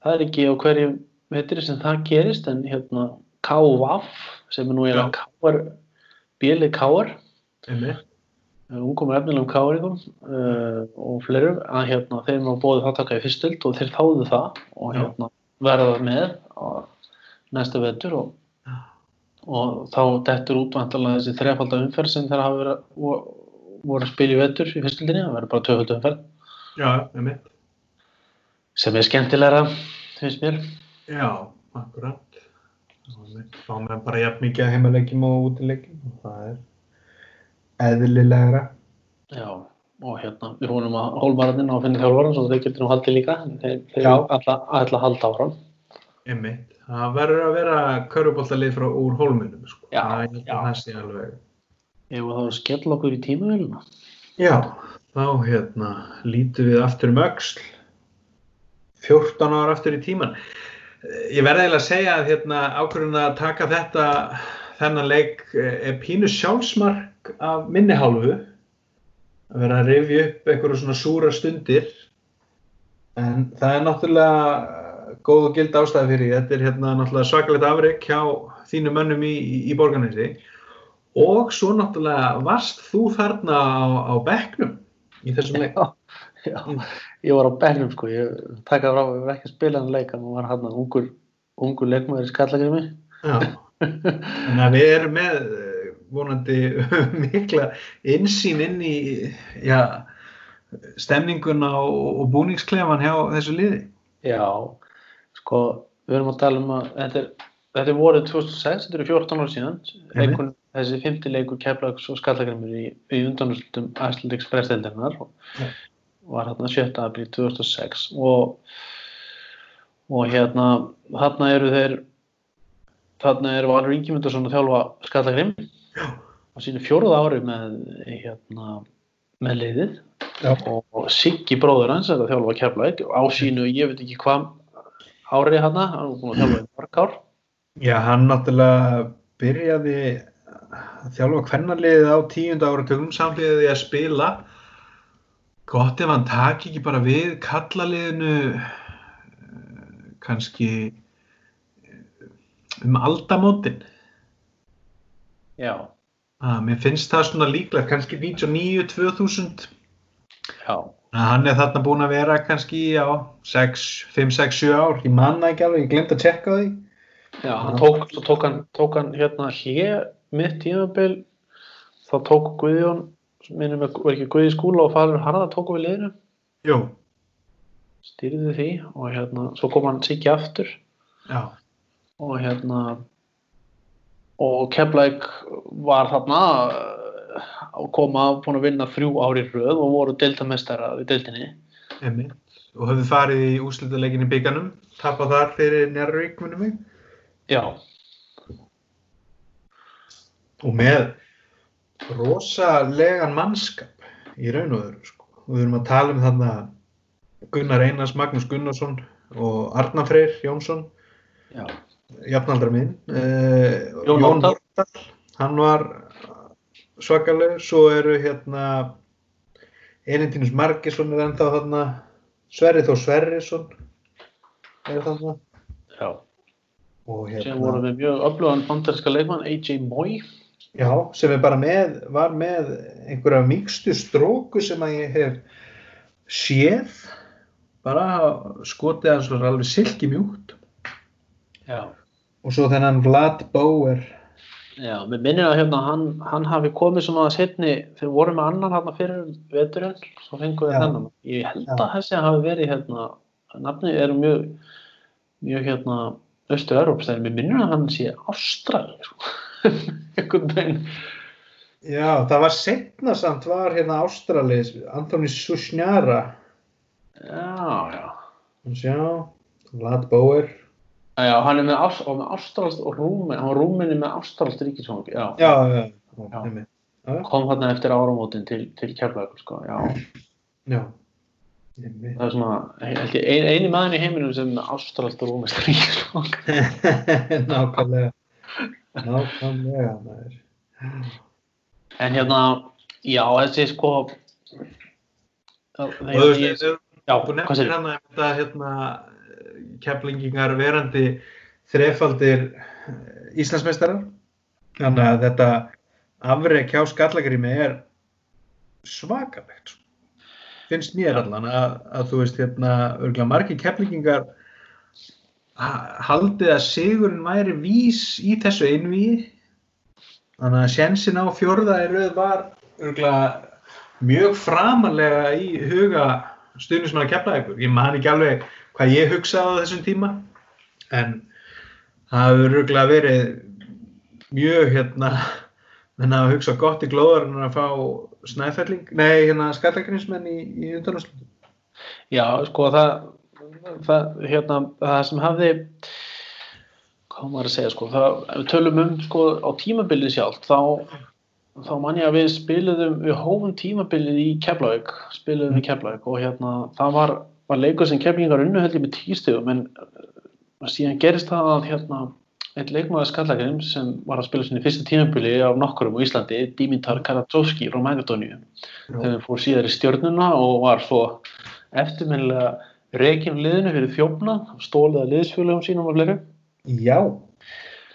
[SPEAKER 2] Það er ekki á hverju vetri sem það gerist en hérna KVAF sem er nú
[SPEAKER 1] Já.
[SPEAKER 2] eiginlega KR, bílið KR, ungum efnilegum KR-ingum uh, og fleirum að hérna þeir má bóðið þáttaka í fyrstu dild og þeir þáðu það og hérna verða með á næsta vetur og og þá dettur út vantarlega þessi þrefalda umferð sem þeir hafa voru að spila í vetur í fyrstildinni, það verður bara tvöfalda umferð.
[SPEAKER 1] Já,
[SPEAKER 2] sem er skemmtilegra, finnst mér
[SPEAKER 1] Já, akkurat. Og einmitt, Fá með bara jafn mikið að heimaleikjum og útileikjum og það er eðlilegra.
[SPEAKER 2] Já, og hérna, við vonum að hólmararnir á að finna þjálfvaran svo þeir getur nú haldið líka þeir, þeir ætla, að halda áfram
[SPEAKER 1] Einmitt. Það verður að vera körfuboltalið frá úr hólmunum, sko.
[SPEAKER 2] Já,
[SPEAKER 1] það,
[SPEAKER 2] já.
[SPEAKER 1] það sé alveg.
[SPEAKER 2] Ef þá að skella okkur í tímavelina
[SPEAKER 1] Já, þá hérna lítum við aftur um öxl 14 ára aftur í tíman ég verði eiginlega að segja að hérna ákvörðun að taka þetta þennan leik eh, er pínu sjálfsmark af minni hálfu. Að vera að rifja upp einhverju svona súra stundir. En það er náttúrulega góð og gild ástæði fyrir þetta er hérna náttúrulega svakalegt afrek hjá þínu mönnum í, í, í borgarnesi. Og svo náttúrulega varst þú þarna á, á bekknum í þessum leik.
[SPEAKER 2] Já, ég var á bennum sko, ég takaði frá, ég var ekki að spila hann leik, hann var hann ungur, ungur leikmaður í skallagrimi
[SPEAKER 1] Já, að við erum með eh, vonandi mikla insýn inn í já, stemninguna og, og búningsklefan hjá þessu liði.
[SPEAKER 2] Já, sko, við erum að tala um að þetta er, þetta er vorið 2006, þetta eru 14 ára síðan, leikun, þessi fymti leikur Keflags og Skallagrimur í, í undanúrslutum Æslandiks presteldarinnar
[SPEAKER 1] Já.
[SPEAKER 2] Var hérna 7. apríl 2006 og, og hérna þarna eru þeir þarna eru Valur Ingimundarsson að þjálfa Skallagrim á sínu fjóruða ári með hérna með liðið
[SPEAKER 1] Já.
[SPEAKER 2] og Siggi bróður hans að þjálfa Keflag á sínu, ég veit ekki hvað árið hann, hann er búin að þjálfa í mörg ár
[SPEAKER 1] Já, hann náttúrulega byrjaði að þjálfa hvernarliðið á tíunda áratugum samlega því að spila gott ef hann taki ekki bara við kallaliðinu kannski eh, um aldamótin.
[SPEAKER 2] Já,
[SPEAKER 1] ah, mér finnst það svona líklegt kannski 99-2000
[SPEAKER 2] já,
[SPEAKER 1] að hann er þarna búin að vera kannski á 6, 5, 6, 7 ár. Ég manna ekki alveg, ég glemt að tjekka á því.
[SPEAKER 2] Já, hann tók, svo tók hann, tók hann hérna hér mitt tímabil, þá tók Guðjón, minnum við, var ekki Guði skúla og Falur Harða tóku við liðinu,
[SPEAKER 1] Jú,
[SPEAKER 2] stýrði því og hérna, svo kom hann Siggi aftur.
[SPEAKER 1] Já,
[SPEAKER 2] og hérna og Keflæk var þarna að koma búin að vinna þrjú ári röð og voru deildamestara í deildinni.
[SPEAKER 1] Einmitt. Og höfðu farið í úslutaleikin í bygganum tapað þar fyrir mig.
[SPEAKER 2] Já,
[SPEAKER 1] og með rosalegan mannskap í raun og öðru sko. og við erum að tala um þarna Gunnar Einars, Magnús Gunnarsson og Arnar Freyr Jónsson jafnaldra minn. Uh,
[SPEAKER 2] Jón. Nordal,
[SPEAKER 1] hann var svakalegur. Svo eru hérna Elintínus Margesson er ennþá þarna. Sverri Þór Sverrisson er þarna.
[SPEAKER 2] Já.
[SPEAKER 1] Og
[SPEAKER 2] sem voru
[SPEAKER 1] hérna,
[SPEAKER 2] með mjög öflugan bandarinska leikmann AJ Moy
[SPEAKER 1] já, sem er bara með var með einhverja mýkstu stróku sem að ég hef séð. Bara skotið hans var alveg silki mjúkt
[SPEAKER 2] Já,
[SPEAKER 1] og svo þennan Vlad Bauer.
[SPEAKER 2] Já, mér minnir að hérna hann, hann hafi komið svona að setni þegar voru með annan hann fyrir veturinn svo fengu við þennan. Ég held að þessi hafi verið hérna nafni eru mjög mjög hérna austur-Európstæðin, mér minnir að hann sé Ástrali sko. einhvern veginn
[SPEAKER 1] Já, það var setna samt var hérna Ástralis, Antoni Sushnjara,
[SPEAKER 2] Já, já
[SPEAKER 1] hann sjá, Vlad Bauer,
[SPEAKER 2] Já, hann er með, Ás, og með Ástralst og Rúmen, hann var Rúmeni með Ástralst ríkisfang, já.
[SPEAKER 1] já, já, já,
[SPEAKER 2] Já.
[SPEAKER 1] já,
[SPEAKER 2] Kom hann eftir áramótin til, til Keflavíkur, sko, já.
[SPEAKER 1] já.
[SPEAKER 2] Það er svona, eini maður í heiminum sem með Ástralst og Rúmenst ríkisfang.
[SPEAKER 1] nákvæmlega, nákvæmlega, maður.
[SPEAKER 2] En hérna, já, þessi sko, það,
[SPEAKER 1] Og þú veist, þú nefnir hérna, þetta, hérna, keflingingar verandi þrefaldir eh, Íslandsmeistarar, þannig að þetta afrek hjá Skallagrými er svakalegt, sko. finnst mér allan að, að þú veist, hérna, örgulega margir keflingingar haldið að sigurinn væri vís í þessu einvíi þannig að sjensin á fjórða í rauð var örgulega mjög framalega í huga stuðnismann að kepla ykkur. Ég man ekki alveg hvað ég hugsaði á þessum tíma en það hefur örgulega verið mjög hérna menn að hugsa gott í glóðar en að fá snæfelling, nei hérna skallagrinsmenn í, í undanúslutum.
[SPEAKER 2] Já, sko, það, það, hérna, það sem hafði, hvað á maður að segja, sko, það, við tölum um, sko, á tímabilið sjálft, þá, þá man ég að við spiluðum, við hófum tímabilið í Keflavík, spiluðum í Keflavík og hérna, það var, var leikur sem Keflingar unnu held ég með tístegum, en uh, síðan gerist það að, hérna, einn leikmaður Skallagrim sem var að spila sinni fyrsta tímabili af nokkurum á Íslandi, Dimitar Karatsovski frá Magadóníu þegar fór síðar í stjörnuna og var svo eftirminnilega rekin liðinu fyrir þjófnað, stólið að liðsfjölugum sínum og fleiri.
[SPEAKER 1] Já,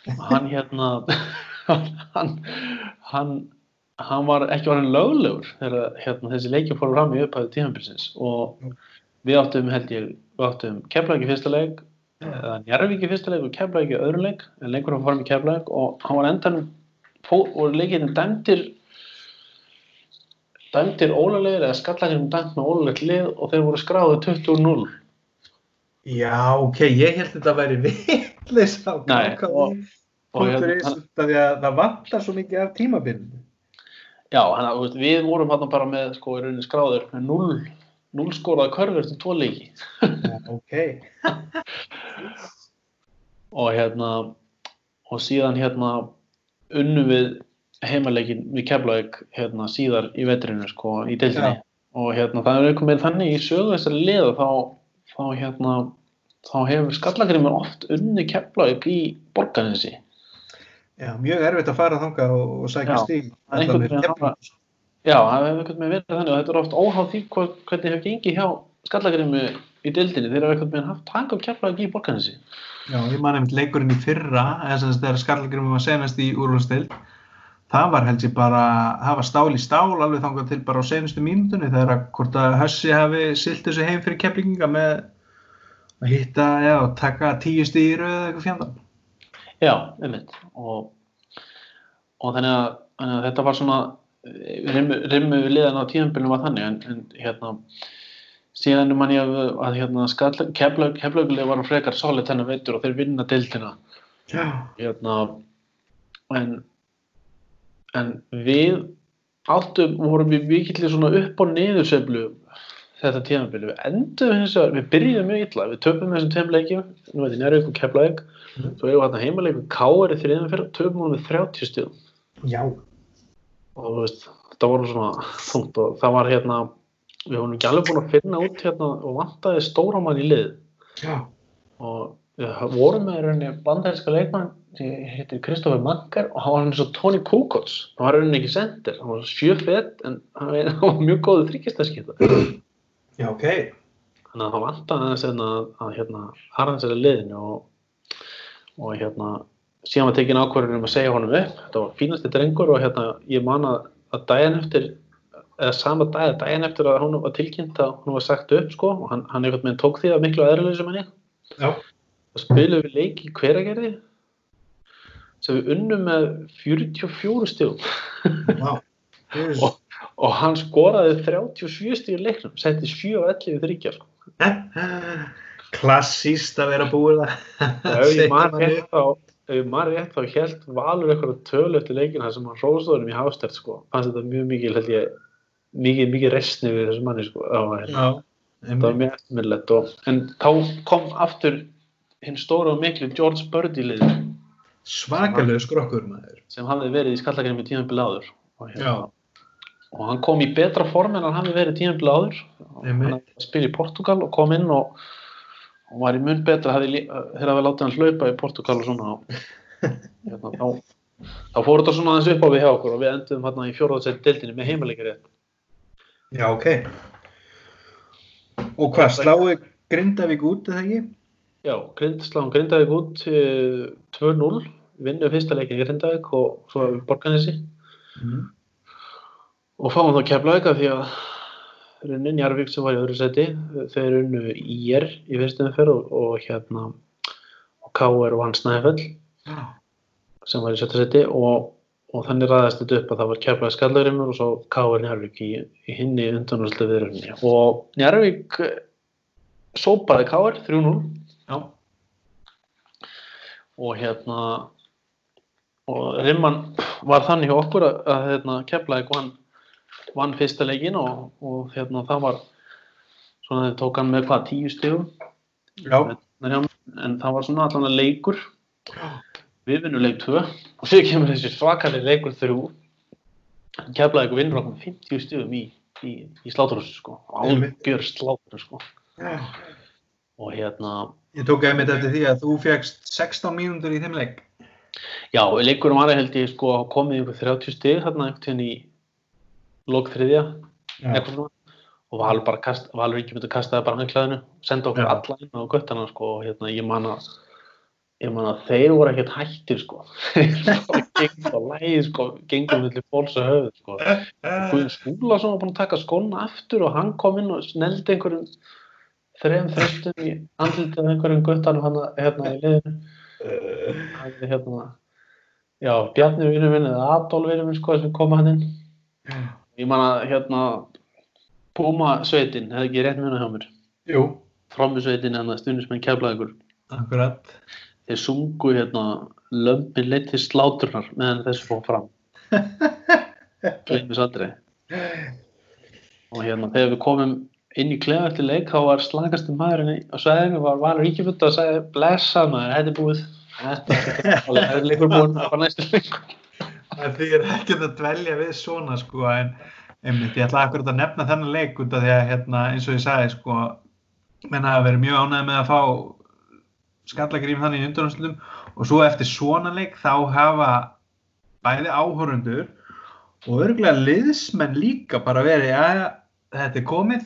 [SPEAKER 2] Hann hérna, hann, hann, hann var ekki varin löglegur þegar hérna, þessi leikja fór fram í upphæðu tímabilsins og við áttum, held ég, við áttum kemlaði fyrsta leik, eða Njarvík í fyrsta leik og Keflavík í öðru leik en leikur hann fórum í Keflavík og hann var endanum og leikinn dæmdir dæmdir ólulegir eða skallarinn dæmt með ólulegt lið og þeir voru skráðið 20-0
[SPEAKER 1] Já, ok, ég held þetta að væri vitleis á
[SPEAKER 2] hérna,
[SPEAKER 1] það vantar svo mikið af tímabilinu.
[SPEAKER 2] já, veist, við vorum hann bara með sko skráður með 0 0 skoraði körfur til tvo leiki
[SPEAKER 1] Já, ok.
[SPEAKER 2] og hérna og síðan hérna unnu við heimaleikin við Keflavík hérna síðar í vetrinu sko í deildinni.
[SPEAKER 1] Já.
[SPEAKER 2] og hérna það er eitthvað með þannig í sögu þessari liða þá, þá hérna þá hefur skallagrimur oft unni Keflavík í borganessi
[SPEAKER 1] Já, mjög erfitt að fara þangað og, og sækja
[SPEAKER 2] Já, það er einhvern veginn hafa- já, það hefur eitthvað með verið þannig og þetta er oft óháð því hvernig hefur gengið hjá skallagrimu í deildinni. Þeir hafa eitthvað með haft tak á Keflavík í borganessi
[SPEAKER 1] Já, ég man einmitt leikurinn í fyrra, eða sem þegar Skarlagrimum var senast í úrvalstild. Það var held ég bara, það var stál í stál alveg þangað til bara á senustu mínútunni þegar að hvort að Hössi hafi silt þessu heim fyrir keflinginga með að hitta, já, taka tíu stíru eða eitthvað fjandan.
[SPEAKER 2] Já, einmitt og, og þannig, að, þannig að þetta var svona rimmu, rimmu við liðan á tíðanbylunum var þannig en, en hérna síðan er mann ég að, að hérna keflaugulega var frekar solid þennan veitur og þeir vinna deildina
[SPEAKER 1] Já.
[SPEAKER 2] hérna en en við áttum, vorum við mikill svona upp og niður sveiflu þetta tíðanbylun, við endum hins vegar við byrjuðum mjög illa, við töpum þessum tveim leikjum nú veit ég nærvík og keflaug
[SPEAKER 1] Mhm.
[SPEAKER 2] svo erum við hérna heimaleg við K.R. í þriðan fyrir töpum hún með 30 stíðum
[SPEAKER 1] Já.
[SPEAKER 2] og þú veist, þetta voru svona þungt og það var hérna við vorum ekki alveg búin að finna út hérna og vantaði stóramann í lið
[SPEAKER 1] Já.
[SPEAKER 2] og við vorum með rauninni bandarinska leikmann sem heitir Kristoffer Mankar og hann var eins og Tony Kukoc hann var rauninni ekki sendir, hann var sjöfett en hann var- hann mjög góðu þryggjastarskipta
[SPEAKER 1] Já, ok.
[SPEAKER 2] þannig að það vantaði aðeins hérna, að hérna harðan sér að liðinu og, og hérna síðan var tekin ákvörðin um að segja honum upp þetta var fínasti drengur og hérna ég man að, að daginn eftir eða sama dag, daginn eftir að hún var tilkynnt að hún var sagt upp sko og hann, hann tók því að miklu hann ég
[SPEAKER 1] Já.
[SPEAKER 2] Og spilum við leik í hveragerði sem við unnum með 44 stíðum
[SPEAKER 1] Vá. Wow.
[SPEAKER 2] og, og hann skoraði 37 stíður leiknum setti 7 og 11 þryggjar sko.
[SPEAKER 1] Klassíst að vera búið að
[SPEAKER 2] ef ég
[SPEAKER 1] segja
[SPEAKER 2] rétt þá þá held Valur eitthvað tölu eftir leikina sem hann hróstóðum í Hástert sko, fannst þetta mjög mikið held ég, mikið, mikið resni við þessu manni sko, það var, það mjög eftirminnlegt en þá kom aftur hinn stóra og miklu George Birdie lið
[SPEAKER 1] Svakalegu skrokkur maður.
[SPEAKER 2] sem hafði verið í skallakernum í tímanbili áður og,
[SPEAKER 1] Já.
[SPEAKER 2] og hann kom í betra form en hann hafði verið tímanbili áður og
[SPEAKER 1] Einmitt.
[SPEAKER 2] hann spilað í Portugal og kom inn og, og var í mun betra þegar hafði látið hann hlaupa í Portugal og svona og, hérna, þá, þá fór þetta svona aðeins upp á við hjá okkur og við endum hérna í fjóraðsætt deildinni með heimaleikari
[SPEAKER 1] Já, ok. Og hvað, sláðu Grindavík út eða ekki?
[SPEAKER 2] Já, grind, sláum Grindavík út eh, 2-0 vinnu fyrsta leikin í Grindavík og svo Borganesi
[SPEAKER 1] Mm.
[SPEAKER 2] og fáum þá keflaðika því að runni Njarvík sem var í öðru seti þeir runnu IR í fyrstum ferð og, og hérna og KR og Hans Snæfell
[SPEAKER 1] Já.
[SPEAKER 2] sem var í sjötta seti og, og þannig ræðast þetta upp að það var keflaði skallagrimur og svo KR Njarvík í, í hinni undanúrslu viðrunni og Njarvík eh, sópaði KR 3-0
[SPEAKER 1] Já.
[SPEAKER 2] og hérna og Rimman var þannig hjá okkur að, að hérna, Keflavík vann, vann fyrsta leikin og, og hérna, það var svona þeir tók hann með hvað tíu stigum
[SPEAKER 1] Já.
[SPEAKER 2] en, en það var svona allan að leikur við vinnum leik 2 og sér kemur þessi svakali leikur 3 Keflavík vinnur okkur með 50 stigum í, í, í sláturhúsi sko, álgjör slátur sko.
[SPEAKER 1] Já.
[SPEAKER 2] og hérna
[SPEAKER 1] Ég tók einmitt eftir því að þú fegst 16 mínútur í þeim leik.
[SPEAKER 2] Já, leikurum var held ég sko komið ykkur 30 stig þarna einhvern veginn í lok þriðja eitthvað svona og Valur bara kast, Valur ekki myndi að kasta það bara með klæðinu senda okkur
[SPEAKER 1] Já.
[SPEAKER 2] alla inn á göttana sko og hérna ég man að ég man að þeir voru ekkert hættir sko bara gengur á lægi sko gengur millir fólks og höfuð sko Guðin Skúlason var búinn að taka skóna aftur og hann kom inn og sneldi einhverjum þrejum þröstum í andlitið einhverjum guttanum hann hérna í liðinu. Hann er hérna já, Bjarni vinnur minn eða Adolf vinnur minn sko sem koma hann inn. Ég man að hérna Puma sveitin, hefði ekki rétt muna hjá mér.
[SPEAKER 1] Jú,
[SPEAKER 2] frammi sveitin en það stundis með keflaði ykkur
[SPEAKER 1] akkurat.
[SPEAKER 2] þeir sungu hérna lömpin leitt til sláturnar meðan þessu fór fram. Gleimis aldrei. Og hérna þegar við komum inn í klefa eftir leik þá var slagasti maðurinn á sveðinu var Valur Ríkifutta og sagði blessa maður, þetta er búið. Þetta er leikur búinn, það var næstu leikur
[SPEAKER 1] Það þýr ekkert að dvelja við svona sko en einmitt, ég ætla akkurat að nefna þennan leik út af því að hérna, eins og ég sagði sko menn hafa verið mjög ánægð með að fá skallagrím þannig í undanúrslutum og svo eftir svona leik þá hafa bæði áhorundur og örgulega liðsmenn líka bara verið að þetta er komið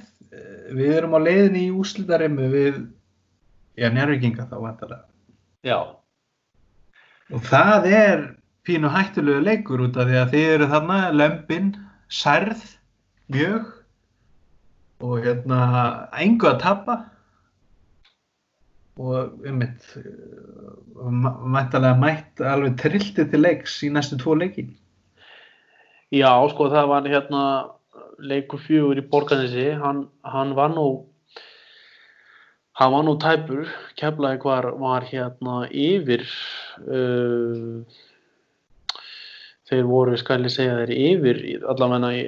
[SPEAKER 1] við erum á leiðinni í úslitarimmu við já, njárvíkinga þá vantarlega
[SPEAKER 2] já,
[SPEAKER 1] Og það er pínu hættulegu leikur út af því að þið eru þarna lömpin, særð, mjög og hérna engu að tappa og um mitt mættalega mætt alveg trillti til leiks í næstu tvo leiki.
[SPEAKER 2] já sko það var hérna leikur fjögur í Borgarnesi hann, hann var nú hann var nú tæpur keflaði var, var hérna yfir uh, þeir voru, skal ég segja, þeir yfir allavega í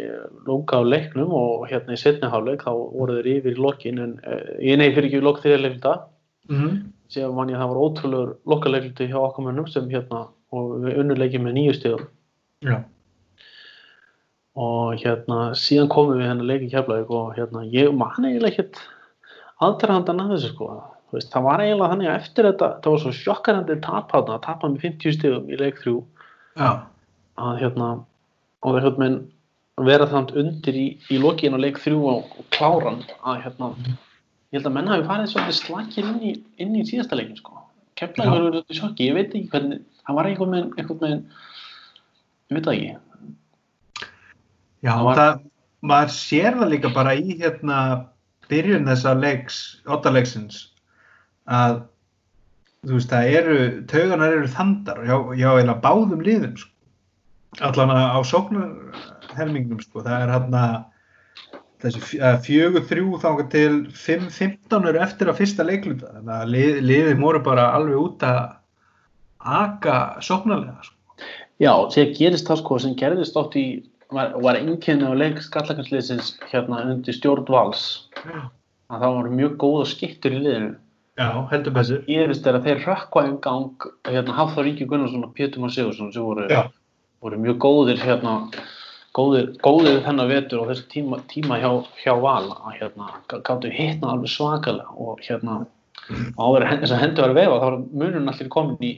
[SPEAKER 2] lunga á leiknum og hérna í setni hálfleik þá voru þeir yfir í lokin en uh, ég nei fyrir ekki í lok þeirra leiknda
[SPEAKER 1] Mm -hmm.
[SPEAKER 2] síðan man ég að það var ótrúlegur lokaleikliti hjá okkur mönnum sem hérna og við unnuleikið með nýju stíðum
[SPEAKER 1] Já.
[SPEAKER 2] Og hérna síðan komum við hérna leikið keflaðið og hérna ég man eiginlega ekkert aðdrahandan að þessu sko veist, það var eiginlega þannig að eftir þetta það var svo sjokkarandi tap þarna að tapa með 50 stíðum í leik þrjú
[SPEAKER 1] Já.
[SPEAKER 2] að hérna og það hérna vera þannig undir í, í lokin á leik þrjú og, og kláran að hérna ég held að menn hafi farið svolítið slakir inn í, inn í síðasta leikin sko keflaði
[SPEAKER 1] Já.
[SPEAKER 2] verið út í sjokki, ég veit ekki hvernig það var einhvern veginn ég veit það ekki
[SPEAKER 1] Já,
[SPEAKER 2] Það var-
[SPEAKER 1] það, maður sér það líka bara í hérna byrjun þessa leiks, ottaleiksins að þú veist, það eru, tauganar eru þandar já, já, eða báðum liðum sko. allan á sóknarhelmingnum sko, það er hérna þessi fj- fjögur þrjú þangað til 5-15 eru eftir að fyrsta leikluta þannig að lið, liðin voru bara alveg út að aka sóknarlega sko.
[SPEAKER 2] Já, þegar gerist það sko sem gerðist oft í var, var einkenni á leik skallakansliðsins hérna undir stjórn vals. Að það voru mjög góða skittur í liðinu.
[SPEAKER 1] Já, heldur betur.
[SPEAKER 2] Gerist er að þeir rökkva í gang hérna Hafþór Ríki Gunnarsson og Pétur Már Sigursson sem voru, voru mjög góðir hérna góðir, góðir þennan vetur og þessi tíma, tíma hjá, hjá Val að hérna gáttu hittna alveg svakalega og hérna áður en þess að hendur var vefa þá var munun allir komin í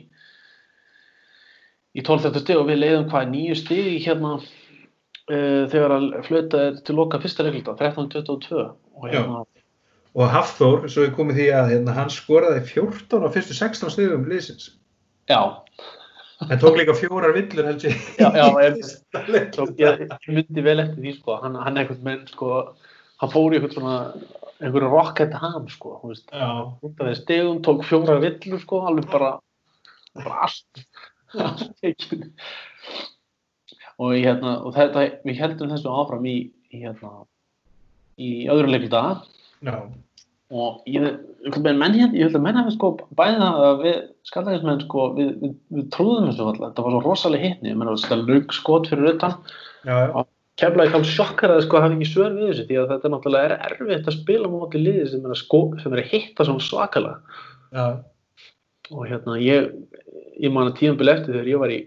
[SPEAKER 2] í 12. stig og við leiðum hvað nýju stig í hérna uh, þegar að flöta er til loka fyrsta reglita 13.22 og hérna
[SPEAKER 1] Og Hafþór, svo er komið því að hérna, hann skoraði 14 á fyrstu 16 stegum liðsins.
[SPEAKER 2] já,
[SPEAKER 1] Hann tók líka fjórar villur held ég.
[SPEAKER 2] Já, já, er-. Svo ég, ég myndi vel eftir því sko, hann, hann einhvern menn sko, hann fór í einhvern svona einhverju rocket ham sko, þú veist,
[SPEAKER 1] Já,
[SPEAKER 2] út af því stegum, tók fjóra villur sko, alveg bara, bara allt, allt tekið. Og, hérna, og þetta, við heldum þessu áfram í, í, hérna, í öðru leikluta
[SPEAKER 1] já,
[SPEAKER 2] og ég, einhvern veginn menn hérna, ég held að menn hafi sko bæði það að við skallæðismenn sko, við, við, við trúðum þessu alltaf, þetta var svo rosalega hitni, ég menna þetta laug skot fyrir utan,
[SPEAKER 1] já, já,
[SPEAKER 2] kemlaði kall sjokkar að sko hafi ekki svör við þessu því að þetta er náttúrulega er erfitt að spila móti liði sem er að, sko, sem er að hitta svona svakalega.
[SPEAKER 1] Já,
[SPEAKER 2] og hérna ég, ég man að tímabil eftir þegar ég var í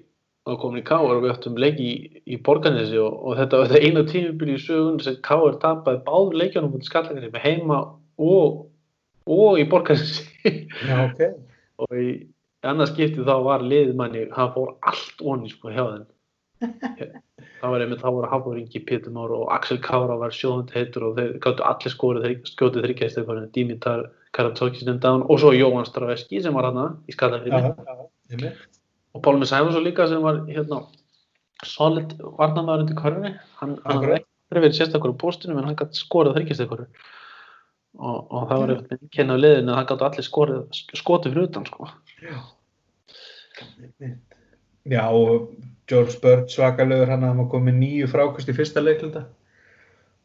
[SPEAKER 2] að komin í Káar og við ættum leiki í, í Borgarnesi og, og þetta var þetta eina tímabil í sögun sem Káar tapaði báður leikjanum mútið skallinginni með heima og, og í Borgarnesi
[SPEAKER 1] já, ok.
[SPEAKER 2] og í annars skipti þá var liðmanni, hann fór allt onni sko hjá þeim það var einmitt, þá voru Hafnur Ingi, Pétur Már og Axel Kára var sjóðund heitur og þeir gáttu allir skórið þeir skjótið þryggjaðistöðkvæðinu, Dimitar Karatókis nefndaðan og svo Jóhann Straveski sem var hann í
[SPEAKER 1] einmitt.
[SPEAKER 2] Og Pálmi Sæfarsson líka sem var hérna solid varnamæður undir körfunni hann, hann hafði ekki verið sérstakur á póstinu en hann gæti skorað þryggjastöðkvæðinu og, og það var einhvern veginn kynna á liðinu að það gáttu allir skorið, skotið fyrir utan sko.
[SPEAKER 1] Já. Já, og George Bird svakalögur hann að hann var komið nýju frákast í fyrsta leikluta.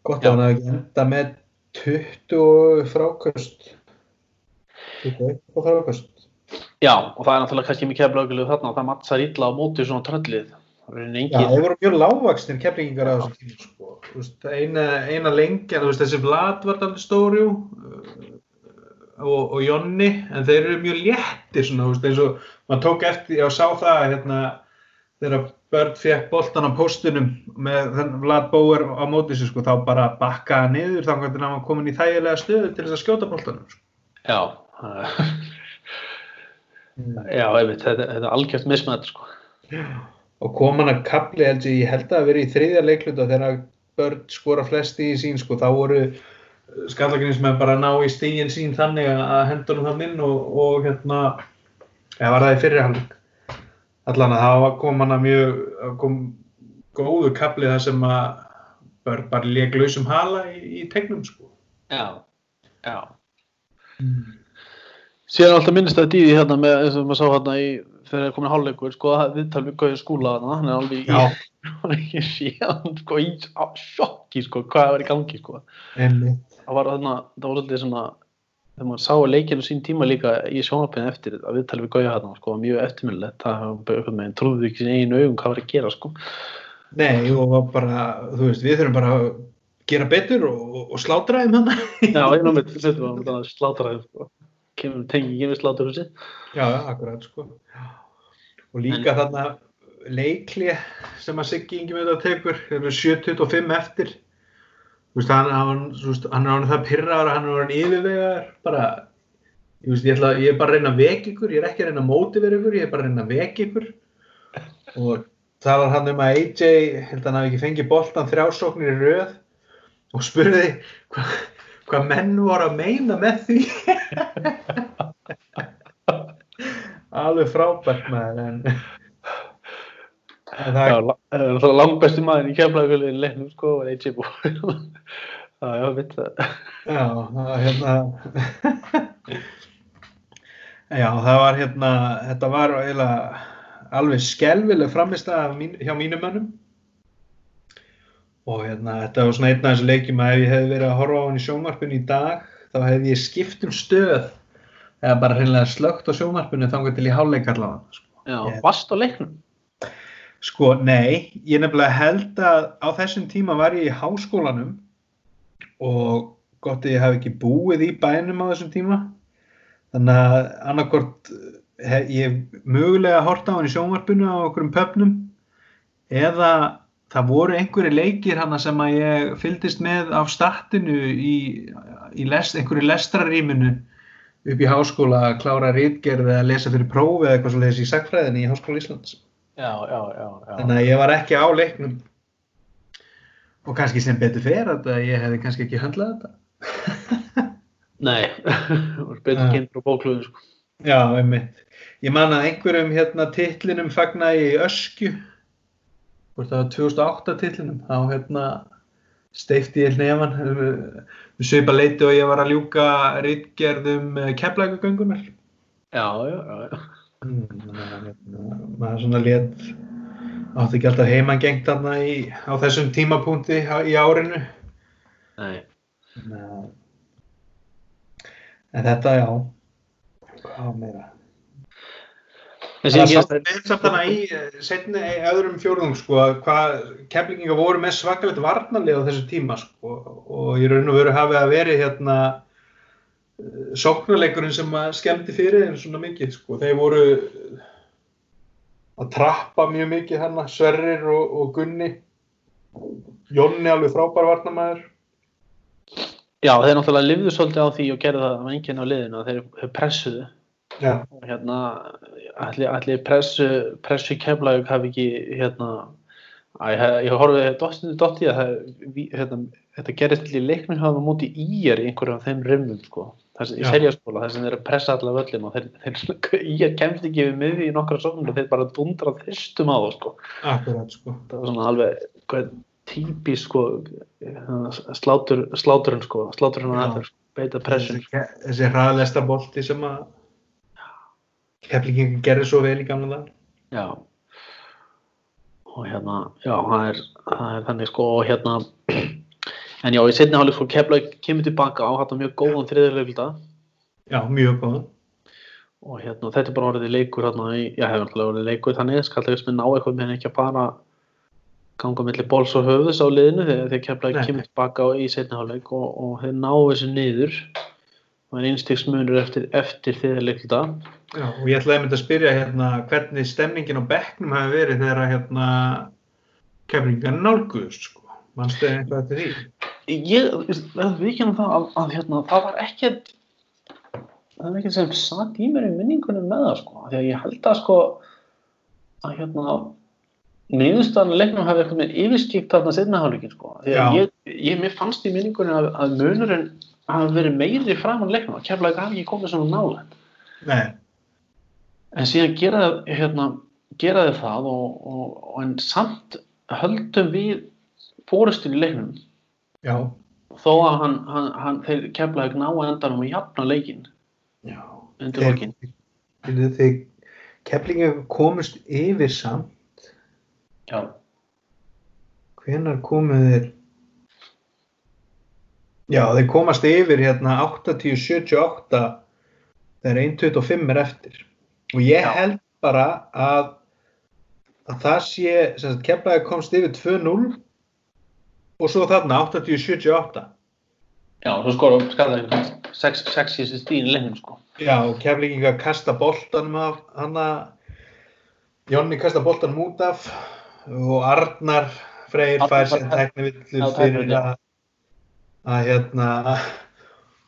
[SPEAKER 1] Gott að hann hafi enda með 20 frákast. 21 frákast.
[SPEAKER 2] Já, og það er náttúrulega kannski mikið keflaugulegu þarna og það mattsar illa á móti svona tröllið. Er
[SPEAKER 1] Já,
[SPEAKER 2] engin,
[SPEAKER 1] þeir voru mjög lágvaksnir keflingingar á þessum tíma, sko. Þú veist, eina, eina lengja, þú veist, þessi Vlad var alveg stórjú og, og Jonni, en þeir eru mjög léttir, svona, þú veist, eins og maður tók eftir, ég sá það, hérna, þegar Börn fekk boltan á póstunum með Vlad Bauer á móti sig, sko, þá bara bakkaða niður þá hvernig hann var komin í þægilega stöðu til þess að skjóta boltanum, sko.
[SPEAKER 2] já, það- já, einmitt, þetta, þetta er algjört mismætt sko.
[SPEAKER 1] og kom hann að kapli held ég, ég held að vera í þriðja leikluta þegar börn skora flesti í sín sko, þá voru skallagrinsmenn bara ná í stígin sín þannig að hendunum þann inn og, og hérna eða var það í fyrirhalding allan að það kom hann að mjög kom góðu kapli þar sem að börn bara lék lausum hala í, í tegnum sko.
[SPEAKER 2] Já, já. Síðan er alltaf minnist að dýði hérna með, eins og maður sá hérna í, þegar það er komin hálfleikur, sko, það viðtal við Gauði skúla þarna, hann er alveg í, hann er ekki síðan, sko, í sjokki, sko, hvað var í gangi, sko.
[SPEAKER 1] Einmitt.
[SPEAKER 2] Það var þarna, það var svolítið svona, þegar maður sá leikinu sín tíma líka í sjónvarpinu eftir að viðtal við Gauði hérna, sko, mjög eftirminnilegt, það trúðu ekki sín einu augum hvað var að gera, sko.
[SPEAKER 1] Nei, og bara, þú veist, við þurfum bara að gera betur og, og, og slátra þeim hann
[SPEAKER 2] Já, ég námið, setjum kemur tengi ekki við sláturhúsið.
[SPEAKER 1] Já, já, akkurat sko. Og líka þarna leikli sem að Siggi Ingi með þetta tekur, þeir eru 7.25 eftir. Veist, hann, hann, veist, hann er hann það pyrraður að hann er hann yfirvegar, bara, ég veist, ég, ætla, ég er bara að reyna að vekja ykkur, ég er ekki að reyna að mótivera ykkur, ég er bara að reyna að vekja ykkur. Og það var hann um að AJ, held að hann hafi ekki fengið boltan þrjásóknir í röð og spurði hvað hva menn voru að meina með því. alveg frábært maður en, en það
[SPEAKER 2] það er náttúrulega langbæstu maður í kemlaugulegu leiknum sko, var AJ Búi Já, já, veit það.
[SPEAKER 1] Já, það var hérna já, það var hérna þetta var alveg skelvileg framist mín, hjá mínum mönnum og hérna þetta var svona einn af þessu leikjum að ef ég hefði verið að horfa á hann í sjónvarpinu í dag þá hefði ég skipt um stöð eða bara hreinlega slögt á sjónvarpinu þangar til ég hálfleik allavega sko.
[SPEAKER 2] Já, vast á leiknum
[SPEAKER 1] Sko, nei, ég nefnilega held að á þessum tíma var ég í háskólanum og gott að ég hef ekki búið í bænum á þessum tíma. Þannig að annarkort hef ég mögulega hort á hann í sjónvarpinu á okkur um pöpnum eða það voru einhverju leikir hana sem að ég fylgdist með af statinu í, í lest, einhverju lestrarýminu upp í háskóla að klára rítgerð eða lesa fyrir prófi eða eitthvað svo leiðis í sagfræðinni í Háskóla Íslands.
[SPEAKER 2] Já, já, já, já.
[SPEAKER 1] Þannig að ég var ekki á leiknum og kannski sem betur fer að ég hefði kannski ekki höndlað þetta.
[SPEAKER 2] Nei, það var betur kynnt frá bókluðu sko.
[SPEAKER 1] Já, einmitt. Ég man að einhverjum hérna titlinum fagnaði í öskju, hvort það var 2008 titlinum, þá hérna steifti ég nefan, við svipa leiti og ég var að ljúka rítgerðum keflækugöngunar.
[SPEAKER 2] Já, já, já, já.
[SPEAKER 1] Mm, að, hérna, maður svona let átti ekki alltaf heimangengt þarna í, á þessum tímapunkti í árinu.
[SPEAKER 2] Nei,
[SPEAKER 1] Nei. En þetta, já, hvað meira?
[SPEAKER 2] En
[SPEAKER 1] Það er samt hana í eh, seinni í öðrum fjórðung, sko, að hvað keflinginga voru með svakalegt varnarlið á þessu tíma, sko, og í raun og veru hafið að veri hérna eh, sóknarleikurinn sem að skemmti fyrir þeim svona mikið, sko, þeir voru að trappa mjög mikið hérna, Sverrir og, og Gunni, Jonni alveg frábær varnarmæður.
[SPEAKER 2] Já, þeir náttúrulega lifðu svolítið á því og gerðu það með enginn á liðinu að þeir pressuðu.
[SPEAKER 1] Já,
[SPEAKER 2] og hérna allir, allir pressu, pressu kemlaug hafi ekki hérna að ég, horfið dottinu dotti að það, hérna, þetta gerist í leiknum hafa á móti íjar í einhverjum af þeim rimmum sko. þess, í
[SPEAKER 1] Já.
[SPEAKER 2] seljaskóla þess að þeir pressa alla völlin og þeir, þeir íjar kemst ekki við miði í nokkra sóknir og þeir bara dundra þyrstum á það sko.
[SPEAKER 1] akkurat, sko.
[SPEAKER 2] það var svona alveg hvað, típis sko, slátur, sláturinn sko, sláturinn og aðeins sko. beita pressun
[SPEAKER 1] þessi hraðlesta bolti sem að keflingin gerir svo vel í gamla dag
[SPEAKER 2] Já. Og hérna, já, það er, það er þannig sko og hérna en já, í setni hálfleik sko Keflavík kemur tilbaka á hættan mjög góðan þriðarleifilda
[SPEAKER 1] já, mjög góð
[SPEAKER 2] og hérna, þetta er bara orðið leikur hérna, já, hefur alltaf orðið leikur þannig skallegismin ná eitthvað með ekki að fara ganga milli bóls og höfðus á liðinu þegar
[SPEAKER 1] Nei.
[SPEAKER 2] kemur tilbaka í setni hálfleik og, og þeir ná þessu niður og er einstigsmunur eftir, eftir þriðarleifilda
[SPEAKER 1] já, og ég ætlaði einmitt að spyrja hérna hvernig stemningin á bekknum hafi verið þegar að hérna keflingan nálguðust sko. Mannstu eitthvað eftir því?
[SPEAKER 2] Ég verður vikinn um það að, að hérna, það var ekkert það var ekkert sem satt í mér í minningunum með það sko, því að ég held að sko að hérna niðurstaðan leiknum hafi eitthvað með yfirstíkt þarna setna hálfleikin sko, því að
[SPEAKER 1] Já.
[SPEAKER 2] ég, ég mér fannst í minningunum að, að munurinn hafi verið meiri framan leiknum, að kemlaði hafi ekki komið svona nálega en síðan gera, hérna, gera þið það og, og, og en samt höldum við fórustin í leiknum.
[SPEAKER 1] Já,
[SPEAKER 2] þó að hann, hann, hann þeir keflaði ná að endanum og jafna leikinn
[SPEAKER 1] já.
[SPEAKER 2] undir lokin.
[SPEAKER 1] þeir, þeir keflingan komust yfir samt.
[SPEAKER 2] Já,
[SPEAKER 1] hvenar komu þeir já, þeir komast yfir hérna 80-78 þegar 1.25 er eftir. Og ég
[SPEAKER 2] Já.
[SPEAKER 1] held bara að að það sé, sem sagt, keflaði komst yfir 2-0 og svo þarna 80-78
[SPEAKER 2] já, svo skorum skallaði sex, sex í þessi stíðin leiknum sko.
[SPEAKER 1] Já, og keflinginga kasta boltanum af hann Jonni kasta boltanum út af og Arnar Freyr fær tæknivillur
[SPEAKER 2] Já,
[SPEAKER 1] fyrir að að hérna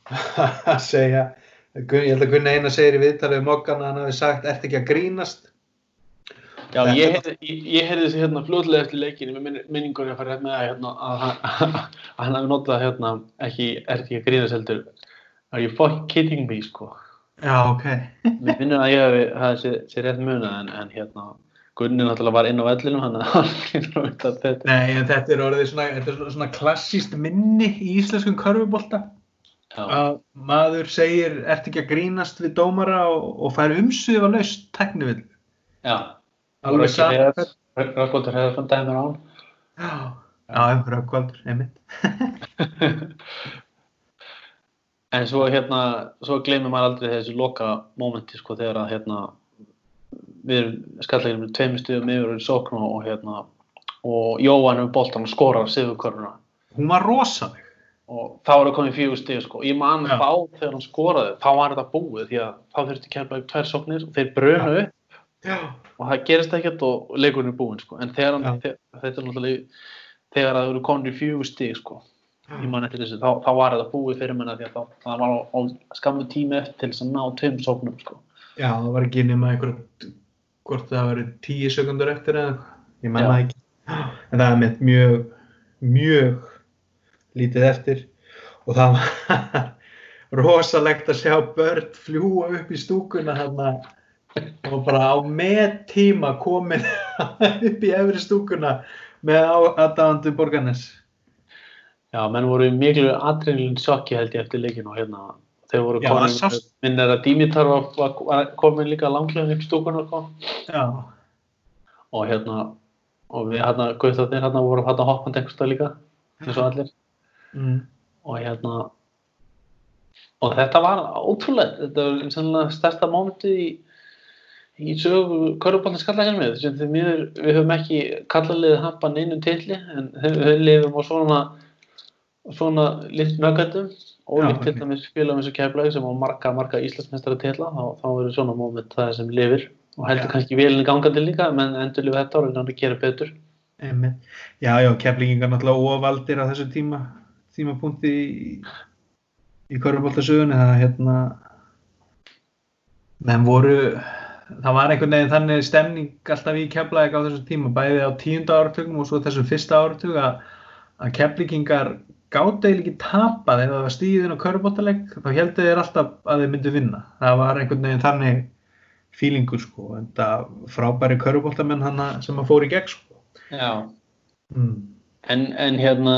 [SPEAKER 1] að segja ég held að Gunni eina segir í viðtalið um okkan að hann hafi sagt, ert ekki að grínast?
[SPEAKER 2] Já,
[SPEAKER 1] Þetta-
[SPEAKER 2] ég heyrði, ég, ég heyrði þessi hérna fljóðlega eftir leikinu með minn- minningunni að fara hérna með að, hérna, að, hann, að hann hafi notað hérna ekki, er ekki að grínast heldur are you fucking kidding me? sko.
[SPEAKER 1] Já, ok.
[SPEAKER 2] Mér finnur að ég hafi sé rétt munað en, en hérna Gunni náttúrulega var inn á vellinum hann að hann hlýtur að vita þetta
[SPEAKER 1] Nei, en þetta er orðið svona, þetta er svona klassíst minni í íslenskum körfubolta.
[SPEAKER 2] Já,
[SPEAKER 1] að maður segir, ert ekki að grínast við dómara og, og fær umsvifa laust tæknivill
[SPEAKER 2] já.
[SPEAKER 1] Alveg saman
[SPEAKER 2] Rökkvöldur hefði fann dæmur á hann
[SPEAKER 1] Já, já, Rökkvaldur, einmitt.
[SPEAKER 2] En svo hérna, svo gleymir maður aldrei þessu loka mómenti sko þegar að hérna við erum skallegir með tveimur stuðum yfir í sókn og, og hérna og Jóhann um boltan og skorar sigurköruna
[SPEAKER 1] Hún var rosaleg.
[SPEAKER 2] og þá er það komið fjögur stig sko. Ég man
[SPEAKER 1] Já.
[SPEAKER 2] þá þegar hann skoraði, þá var þetta búið því að þá þurfti kemla upp tvær sóknir og þeir brönu upp
[SPEAKER 1] Já.
[SPEAKER 2] og það gerist ekkert og, og leikurinn er búinn sko. En þegar hann, þetta er náttúrulega þegar það eru komin í fjögur stig sko ég man eftir þessu, þá, þá var þetta búið fyrir menna því að þá, það var á, á skammu tími eftir til þess að ná tveim sóknum sko.
[SPEAKER 1] Já, það var ekki nema einhver, hvort það var tíu sekundur eftir eða. Ég menna ekki. En það er mitt mjög, mjög lítið eftir og það var rosalegt að sjá börn fljúa upp í stúkuna hann og bara á með tíma komin upp í efri stúkuna með aðdáðandu borgarnes.
[SPEAKER 2] Já, menn voru miklu adrenalin sjokki held ég eftir leikinu og hérna þeir voru komin,
[SPEAKER 1] sást-
[SPEAKER 2] minn er að Dimitar var, var, komin líka langlegin upp í stúkuna sko.
[SPEAKER 1] Já,
[SPEAKER 2] og hérna og við hérna, guðþarnir hérna vorum hérna hoppandi einhverstað líka eins og allir.
[SPEAKER 1] Mm.
[SPEAKER 2] og hérna og þetta var ótrúlega þetta var sannlega stærsta mómenti í, í sögu körubólni skallækjum með sem því miður við höfum ekki kallarliðið hampa neinum tilli en þau þau lifum á svona svona litt nöggatum og
[SPEAKER 1] Já,
[SPEAKER 2] líkt til dæmis spilum eins og keflaug sem á marga, marga Íslandsmeistara tilla þá, þá verður svona móment það sem lifir og heldur
[SPEAKER 1] Já.
[SPEAKER 2] kannski vélinni gangandi líka menn endur lifið þetta árið að gera betur
[SPEAKER 1] Einmitt. Já, já, keflingingar náttúrulega óvaldir á þessu tíma, tímapunkti í, í körfuboltasögunni, það hérna, menn voru, það var einhvern veginn þannig stemning alltaf í keflæk á þessu tíma, bæði á tíunda áratugum og svo þessum fyrsta áratug að, að keflingingar gátt eiginlega ekki tapað ef það var stíðin á körfuboltaleg, þá heldur þeir alltaf að þeir myndu vinna. Það var einhvern veginn þannig fílingur sko, en það frábæri körfuboltamenn hana sem að fór í gegn sko.
[SPEAKER 2] Já.
[SPEAKER 1] Mm.
[SPEAKER 2] En, en hérna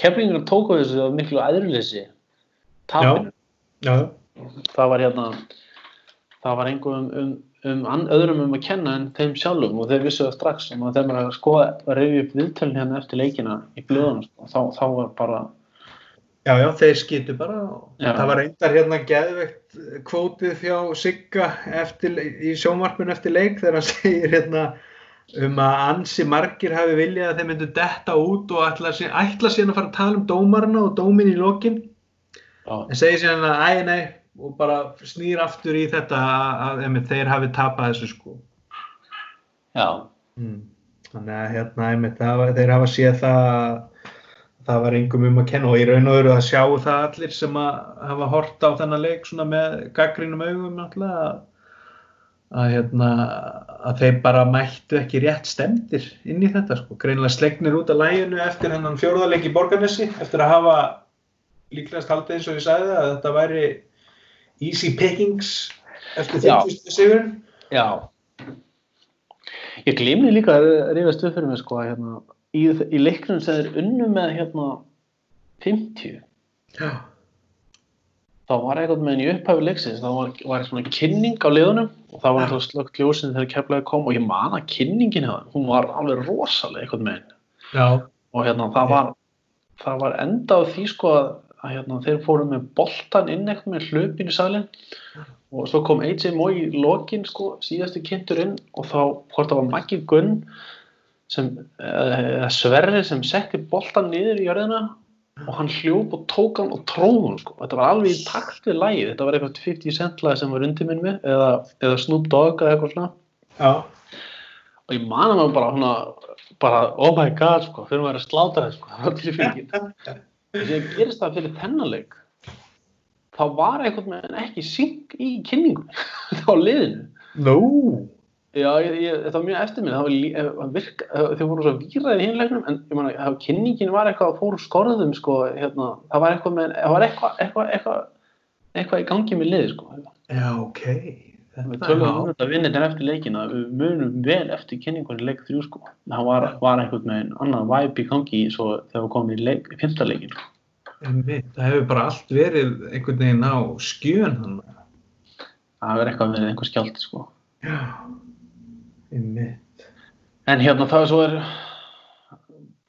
[SPEAKER 2] keflingur tóku þessu af miklu æðruleysi tapinu
[SPEAKER 1] Já,
[SPEAKER 2] það var hérna það var einhverjum um, um, um öðrum um að kenna en þeim sjálfum og þeir vissu það strax og þegar maður er að reyfi upp viðtölin hérna eftir leikina í blöðunum sko, þá, þá var bara
[SPEAKER 1] já, já, þeir skýtu bara.
[SPEAKER 2] Já.
[SPEAKER 1] Það var reyndar hérna geðveikt kvótið fjá Sigga eftir, í sjónvarpinu eftir leik þegar hann segir hérna um að ansi margir hafi viljað að þeir myndu detta út og ætla, síðan- að fara að tala um dómarna og dómin í lokin en segir síðan að æ, nei og bara snýr aftur í þetta að, að þeir hafi tapað þessu sko.
[SPEAKER 2] já,
[SPEAKER 1] Mm. Þannig að hérna, einmitt, var, þeir hafa séð það að það var engum um að kenna og í raun og veru að sjá það allir sem að hafa hort á þennan leik svona með gaggrínum augum náttúrulega að, að, hérna, að þeir bara mættu ekki rétt stemdir inn í þetta sko. Greinilega slegnir út af læginu eftir hennan fjórðarleik í Borgarnesi eftir að hafa líklegast haldið eins og ég sagði að þetta væri easy pickings eftir. 50 sigurinn.
[SPEAKER 2] já ég glimni líka að rifast upp fyrir mig sko að hérna í, í leiknum sem þeir unnu með hérna 50
[SPEAKER 1] Já.
[SPEAKER 2] þá var eitthvað með henni í upphæfi leiksins þá var, var svona kynning á liðunum og það var alltaf slögt ljósin þegar keflaði kom og ég man að kynningin hefði, hún var alveg rosalega eitthvað með henni og hérna það var það var enda á því sko að, að hérna, þeir fóru með boltan inn eitthvað með hlupin í salin og svo kom AJ Moy í lokin sko, síðastu kynntur inn og þá hvort það var Maggi Gunn sem, eða Sverri sem setti boltan niður í jörðina. Og hann hljóp og tók hann og tróð hann sko. þetta var alveg í takt við lægið þetta var eitthvað 50 cent lag sem var undir minn með eða, eða Snoop Dogg eða eitthvað svona.
[SPEAKER 1] Já.
[SPEAKER 2] og ég man að maður bara bara oh my god sko, maður að sláta það sko, það var tilfengið og þegar gerist það fyrir þennanleik þá var einhvern veginn ekki synk í kynningunni það var liðinu
[SPEAKER 1] Nú.
[SPEAKER 2] já, ég, ég, það var mjög eftir mig það var lí- eh, eh, þau voru svo víraði í hinleiknum en ég man að kynningin var eitthvað að fóru skorðum sko, hérna, það var eitthvað eitthvað, eitthvað, eitthvað, eitthvað í gangi með liði sko.
[SPEAKER 1] Já, ok.
[SPEAKER 2] Við tölum um þetta vinnir eftir leikina við munum vel eftir kynningunni leik þrjú sko. það var, var einhvern veginn annan væp í gangi svo þegar við komum í leik, í fymta leikin sko.
[SPEAKER 1] Það hefur bara allt verið einhvern veginn á skjön hann.
[SPEAKER 2] það hefur eitthvað verið einhver skjálti sko.
[SPEAKER 1] Já,
[SPEAKER 2] en hérna það er svo er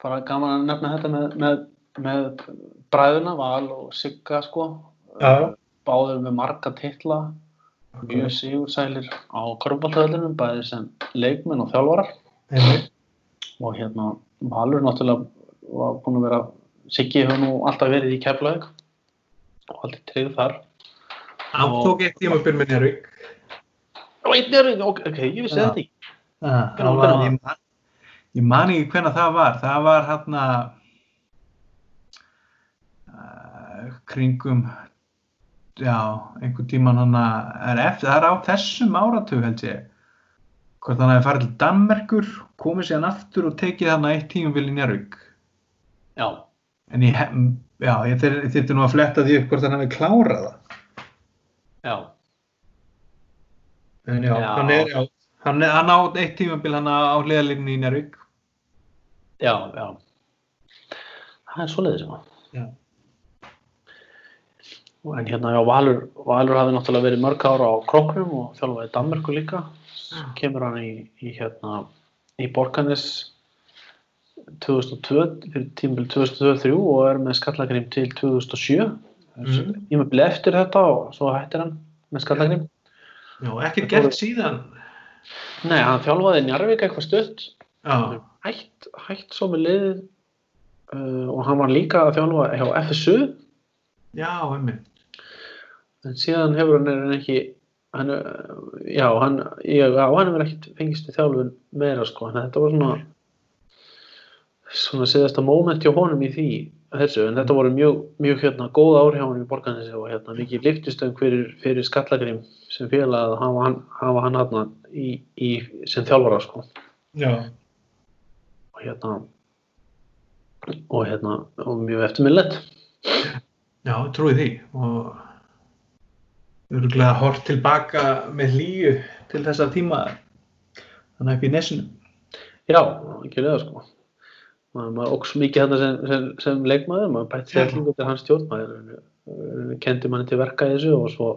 [SPEAKER 2] bara gaman að nefna þetta með, með, með bræðuna Val og Sigga sko.
[SPEAKER 1] Já,
[SPEAKER 2] báður með marga titla mjög sigursælir á korfballtöðlunum bæði sem leikmenn og þjálfarar
[SPEAKER 1] einmitt.
[SPEAKER 2] og hérna Valur náttúrulega var búin að vera Siggi hefur nú alltaf verið í Keflavík og aldrei treyð þar
[SPEAKER 1] Hann tók eitt tímabil með Njárvík.
[SPEAKER 2] og einn er, ok, ok, ég vissi þetta ekki
[SPEAKER 1] ég, man, ekki hvenna það var. Það var hann að kringum, já, einhvern tíman hann að, eftir, það er á þessum áratug held ég. Hvort hann hefði farið til Danmerkur, komið síðan aftur og tekið hann að eitt tímabil í Njárvík.
[SPEAKER 2] já,
[SPEAKER 1] En ég, já, ég þurfti nú að fletta því upp hvort hann hefði klárað það.
[SPEAKER 2] já,
[SPEAKER 1] En já,
[SPEAKER 2] Já.
[SPEAKER 1] hann er, já, hann, er, hann á eitt tímabil hann á hliðalínu í Njárvík.
[SPEAKER 2] já, já það er svoleiðis já.
[SPEAKER 1] Já.
[SPEAKER 2] En hérna, já, Valur Valur hafði náttúrulega verið mörg ára á Króknum og þjálfaði í Danmörku líka. Kemur hann í, í hérna í Borganes 2002 fyrir tímabil 2023 og er með skallagrim til 2007
[SPEAKER 1] Mhm.
[SPEAKER 2] ég með bleið eftir þetta og svo hættir hann með skallagrim.
[SPEAKER 1] Já, ekkert gert síðan.
[SPEAKER 2] nei, hann þjálfaði Njarvík eitthvað stutt.
[SPEAKER 1] Já,
[SPEAKER 2] hætt, hætt svo með liðið uh, og hann var líka að þjálfa hjá FSU
[SPEAKER 1] já, einmitt.
[SPEAKER 2] En síðan hefur hann ekki hann, já, hann, ég, já, hann hefur ekkert fengist í þjálfun meira sko, en þetta var svona svona síðasta moment hjá honum í því þessu, en þetta voru mjög, mjög hérna, góð ár hjá honum í borganessi og hérna, mikið liftistöng fyrir, fyrir skallagrim sem félag að hafa hann, hafa hann hérna í, í, sem þjálfara sko.
[SPEAKER 1] Já,
[SPEAKER 2] og hérna og hérna, og mjög eftirminnlegt
[SPEAKER 1] já, trúi því. Og örgulega hort tilbaka með hlýju til þessa tíma þannig upp í nesinu.
[SPEAKER 2] Já, ekki leða sko. maður, maður óks mikið þarna sem, sem, sem leikmaður, maður bætti
[SPEAKER 1] Já.
[SPEAKER 2] þellingu til hans stjórn, maður kendi manni til verka í þessu og svo,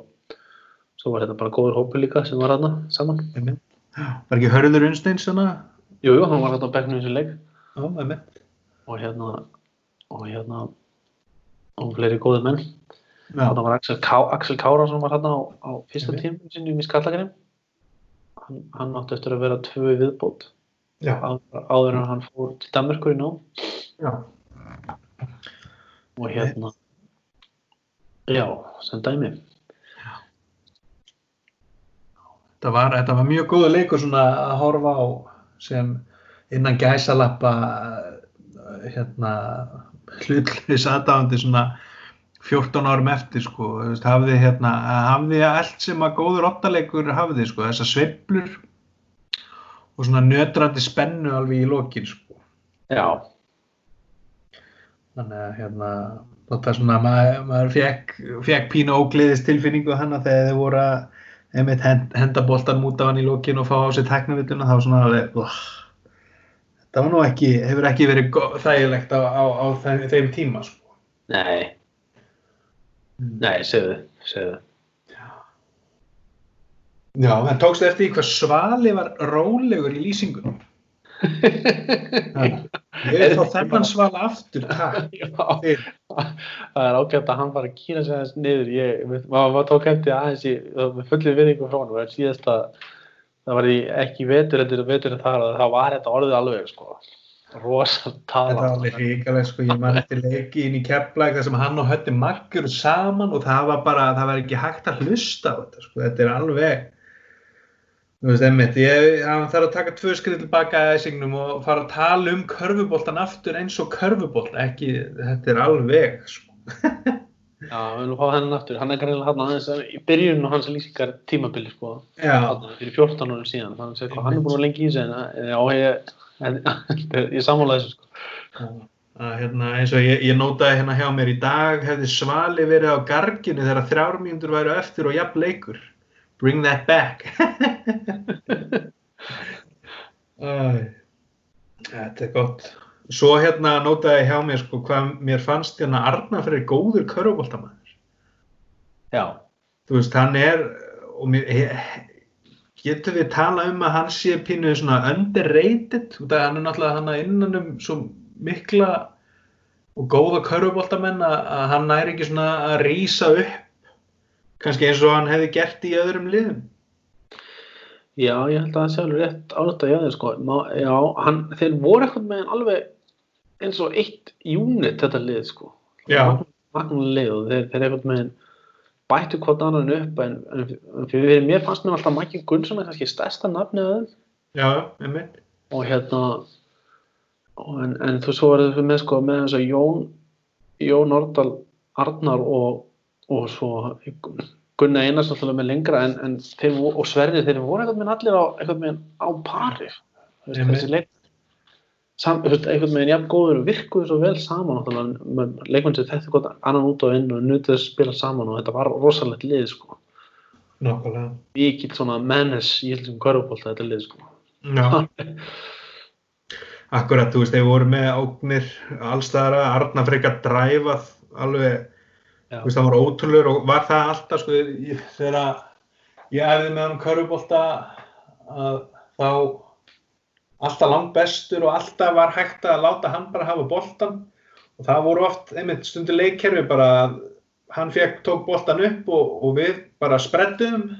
[SPEAKER 2] svo var þetta bara góður hópur líka sem var þarna saman.
[SPEAKER 1] einmitt. Var ekki Hörður Unnsteins svona?
[SPEAKER 2] Jú, jú, hann var á bekknum í þessu leik
[SPEAKER 1] Já,
[SPEAKER 2] og hérna, og hérna, og fleiri góði menn.
[SPEAKER 1] Já,
[SPEAKER 2] Þarna var Axel, Ká, Axel Kára sem var þarna á, á fyrsta
[SPEAKER 1] Mhm.
[SPEAKER 2] tímum sinni í Skallagrim. Hann, hann átti eftir að vera tvö viðbót
[SPEAKER 1] já,
[SPEAKER 2] áður, en hann fór til Danmörkur í
[SPEAKER 1] já.
[SPEAKER 2] og hérna já, sem dæmi
[SPEAKER 1] Þetta var, þetta var mjög góðu leikur svona að horfa á sem innan gæsalappa hérna hlutlis aðdáðandi svona 14 árum eftir sko, hafði hérna, hafði allt sem að góður ottaleikur hafði sko, þessar sveiflur og svona nötrandi spennu alveg í lokin sko.
[SPEAKER 2] já,
[SPEAKER 1] Þannig að hérna, þetta er svona, maður, maður fekk, fekk pínu ógleðist tilfinningu hana þegar þið voru að einmitt hend, henda boltan út af hann í lokin og fá á sig teknavituna, þá svona alveg, uh, þetta var nú ekki, hefur ekki verið þægilegt á, á, á þeim, þeim tíma, sko.
[SPEAKER 2] nei nei, segðu, segðu
[SPEAKER 1] Já, en tókstu eftir því hvað Svali var rólegur í lýsingunum? Ég vil fá þennan Svala aftur, takk.
[SPEAKER 2] já, það er ágæmt að hann var að kýra sig aðeins niður ég, maður tók eftir aðeins í, með fullið virðingu frá hann en síðast að það var ekki vetur eftir vetur en þar að það var þetta orðið alveg sko, rosal
[SPEAKER 1] Þetta
[SPEAKER 2] tala
[SPEAKER 1] var alveg ríkalega, sko, ég man eftir leiki inn í Keflæk þar sem hann og Hötti Markur saman og það var bara, það var ekki hægt að hlusta á þetta, sko, þetta er alveg, þú veist, emmitt, ég, þarf að taka tvö skrið tilbaka að æsingnum og fara að tala um körfuboltan aftur eins og körfubolt, ekki, þetta er alveg, sko.
[SPEAKER 2] já, við viljum fá hennan aftur. Hann er greinlega hann aðeins að- í byrjun og hans lýsingar tímabili sko. Fyrir 14 árum síðan þannig að hann er búin lengi í þessu en en já, ég, sammála þessu sko
[SPEAKER 1] hérna, eins og ég, ég nótaði hérna hjá mér í dag hefði Svali verið á garginu þegar þrjár mínútur væru eftir og jafn leikur. Bring that back. Þetta er gott. Svo hérna nótaði hjá mér sko hvað mér fannst hérna Arna fyrir góður körfuboltamæður.
[SPEAKER 2] já,
[SPEAKER 1] Þú veist, hann er, og mér, getur við tala um að hann sé pínu svona underrated, út af hann er náttúrulega hann að innan um svo mikla og góða körfuboltamenn að, hann næri ekki svona að rýsa upp, kannski eins og hann hefði gert í öðrum liðum.
[SPEAKER 2] já, ég held að það sé alveg rétt álögt að jáði sko. Má, já, hann, þeir voru eitthvað með hann alveg eins og eitt unit þetta lið sko. Og þeir, þeir eitthvað með hann bættu hvort annan upp en, en, fyrir mér fannst mér alltaf Mækki Gunnsson er kannski stærsta nafnið að þeim
[SPEAKER 1] Já, einmitt.
[SPEAKER 2] og hérna og en, en þú svo þetta með sko með þess að Jón Jón Ordal Arnar og, og svo Gunnar Einars alltaf með lengra en, en þeir, og Sverrir þeir voru eitthvað með allir á, með á pari. Þú veist, þessi leik sam, eitthvað með jafn góður virkuðu svo vel saman leikmenn sem þetta gott annan út og inn og nutið að spila saman og þetta var rosalegt lið sko
[SPEAKER 1] Nákvæmlega.
[SPEAKER 2] mikið svona mennes í þessum körfubólta þetta lið sko.
[SPEAKER 1] Akkurat, þú veist, þeir voru með ógnir allstæðara, Arna frekar dræfað alveg, þú veist, það var ótrúlegur og var það alltaf, sko, þegar ég æfði með hann körfubólta að þá alltaf langt bestur og alltaf var hægt að láta hann bara hafa boltan og það voru oft, einmitt, stundu leikkerfi bara að hann fekk, tók boltan upp og, og við bara spreddum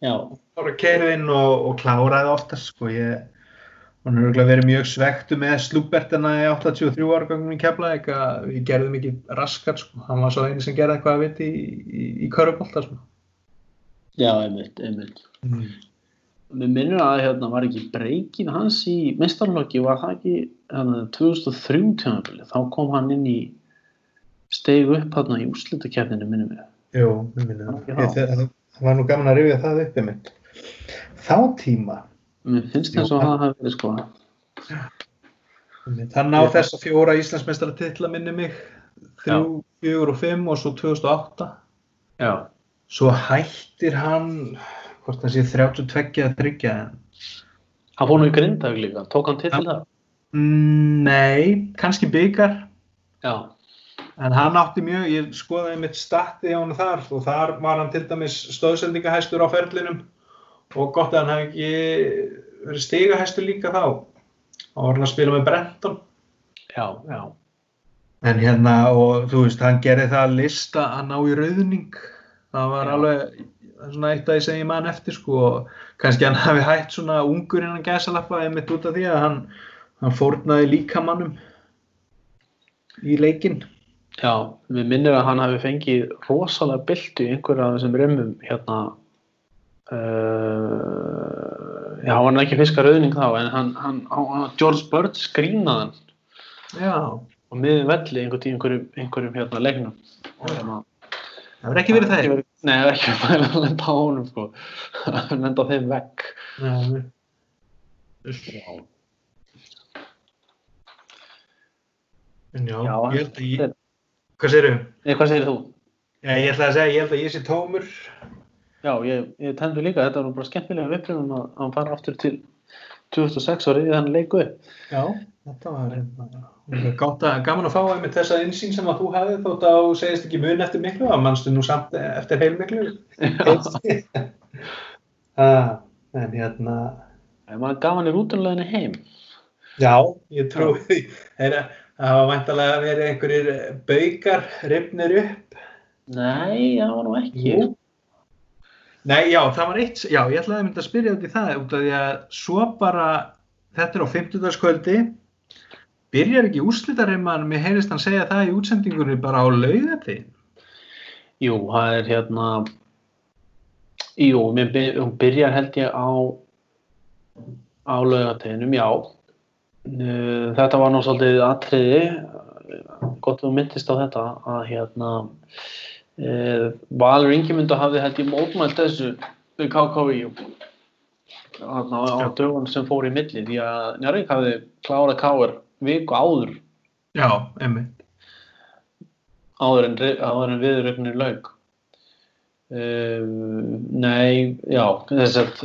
[SPEAKER 2] Já,
[SPEAKER 1] bara keirði inn og, og kláraði oftast sko. Ég hann örugglega verið mjög svektu með slúbertina í 83 árgangum í Keflavík að við gerðum ekki raskat sko. Hann var svo eini sem gerði eitthvað að viti í, í, í körubólta sko.
[SPEAKER 2] Já, einmitt, einmitt.
[SPEAKER 1] Mm.
[SPEAKER 2] Mér minnir að hérna var ekki breykin hans í mestarlokki, var það ekki hérna, 2003 tjónabili, þá kom hann inn í steig upp hérna í úrslutakefninu minnum við.
[SPEAKER 1] Jú, ég minni það. Það það var nú gaman að rifja það upp einmitt þá tíma
[SPEAKER 2] Mér finnst
[SPEAKER 1] Jú,
[SPEAKER 2] eins og
[SPEAKER 1] það-
[SPEAKER 2] það hafi verið sko.
[SPEAKER 1] hann á þessa fjóra Íslandsmeistara titla minni mig þrjú, fjögur og fimm og svo 2008
[SPEAKER 2] Já.
[SPEAKER 1] svo hættir hann hvort það sé 32 að tryggja en
[SPEAKER 2] Hann fór nú í Grindavík líka, tók hann til það?
[SPEAKER 1] Mm, Nei, kannski byggar,
[SPEAKER 2] Já,
[SPEAKER 1] en hann átti mjög, ég skoðaði mitt statti á hann þar og þar var hann til dæmis stóðsendingahæstur á ferlinum og gott að hann hafi ekki verið stigahæstur líka þá. Þá var hann að spila með Brenton.
[SPEAKER 2] já, já.
[SPEAKER 1] En hérna, og þú veist, hann gerði það að lista að ná í rauðning. Það var
[SPEAKER 2] Já.
[SPEAKER 1] alveg svona eitt sem ég man eftir, sko. og Kannski hann hafi hætt svona ungur innan gæsalappa einmitt út af því að hann, hann fórnaði líkamannum í leikinn.
[SPEAKER 2] Já, mér minnir að hann hafi fengið rosalega byltu í einhverja af þessum remum hérna uh, já, hann var ekki fiskar auðning þá en hann, hann, hann George Bird skrýnaði hann
[SPEAKER 1] Já,
[SPEAKER 2] og miðin velli einhvern tíð einhverjum, einhverjum hérna leiknum og hérna
[SPEAKER 1] það verður ekki verið það.
[SPEAKER 2] verið- Nei, það er ekki verið að lenda á honum sko lenda á þeim vekk. Já,
[SPEAKER 1] En já,
[SPEAKER 2] Já,
[SPEAKER 1] ég held að ég, hvað segirðu?
[SPEAKER 2] Nei, hvað segir þú?
[SPEAKER 1] Já, ég ætla að segja, ég held að ég sé tómur.
[SPEAKER 2] Já, ég, ég tendur líka, þetta var nú bara skemmtilega upplifun að að hann fara aftur til 2006 árið í þannig leiku
[SPEAKER 1] Já, þetta var hérna, gátt að, gaman að fá einmitt þessa insýn sem að þú hafið þótt að þú segist ekki mun eftir miklu, að mannstu nú samt eftir heilmiklu. ah, en hérna,
[SPEAKER 2] En maður gaf hann í rútunleginni heim
[SPEAKER 1] já, ég trúi því. Þeirra, það hafa væntalega verið einhverjir baukar ripnir upp.
[SPEAKER 2] Nei, það var nú ekki
[SPEAKER 1] Jú. Nei, já, það var eitt, já, ég ætlaði að mynda að spyrja út í það, út af því að svo bara, þetta er á 50. byrjar ekki úrslitarimman, mér heyrist hann segja það í útsendingunni bara á laugati.
[SPEAKER 2] Jú, það er hérna Jú, mér byrjar held ég á á laugateginum, já Þetta var svolítið atriði gott að þú myndist á þetta að hérna Valur Ingemyndu hafði held ég mótmælt þessu við KKV á dögun sem fór í milli því að Njarvík hafði klárað Káur viku áður.
[SPEAKER 1] Já, emmi.
[SPEAKER 2] áður en, áður en viðrögnin lauk. Um, Nei, já þess að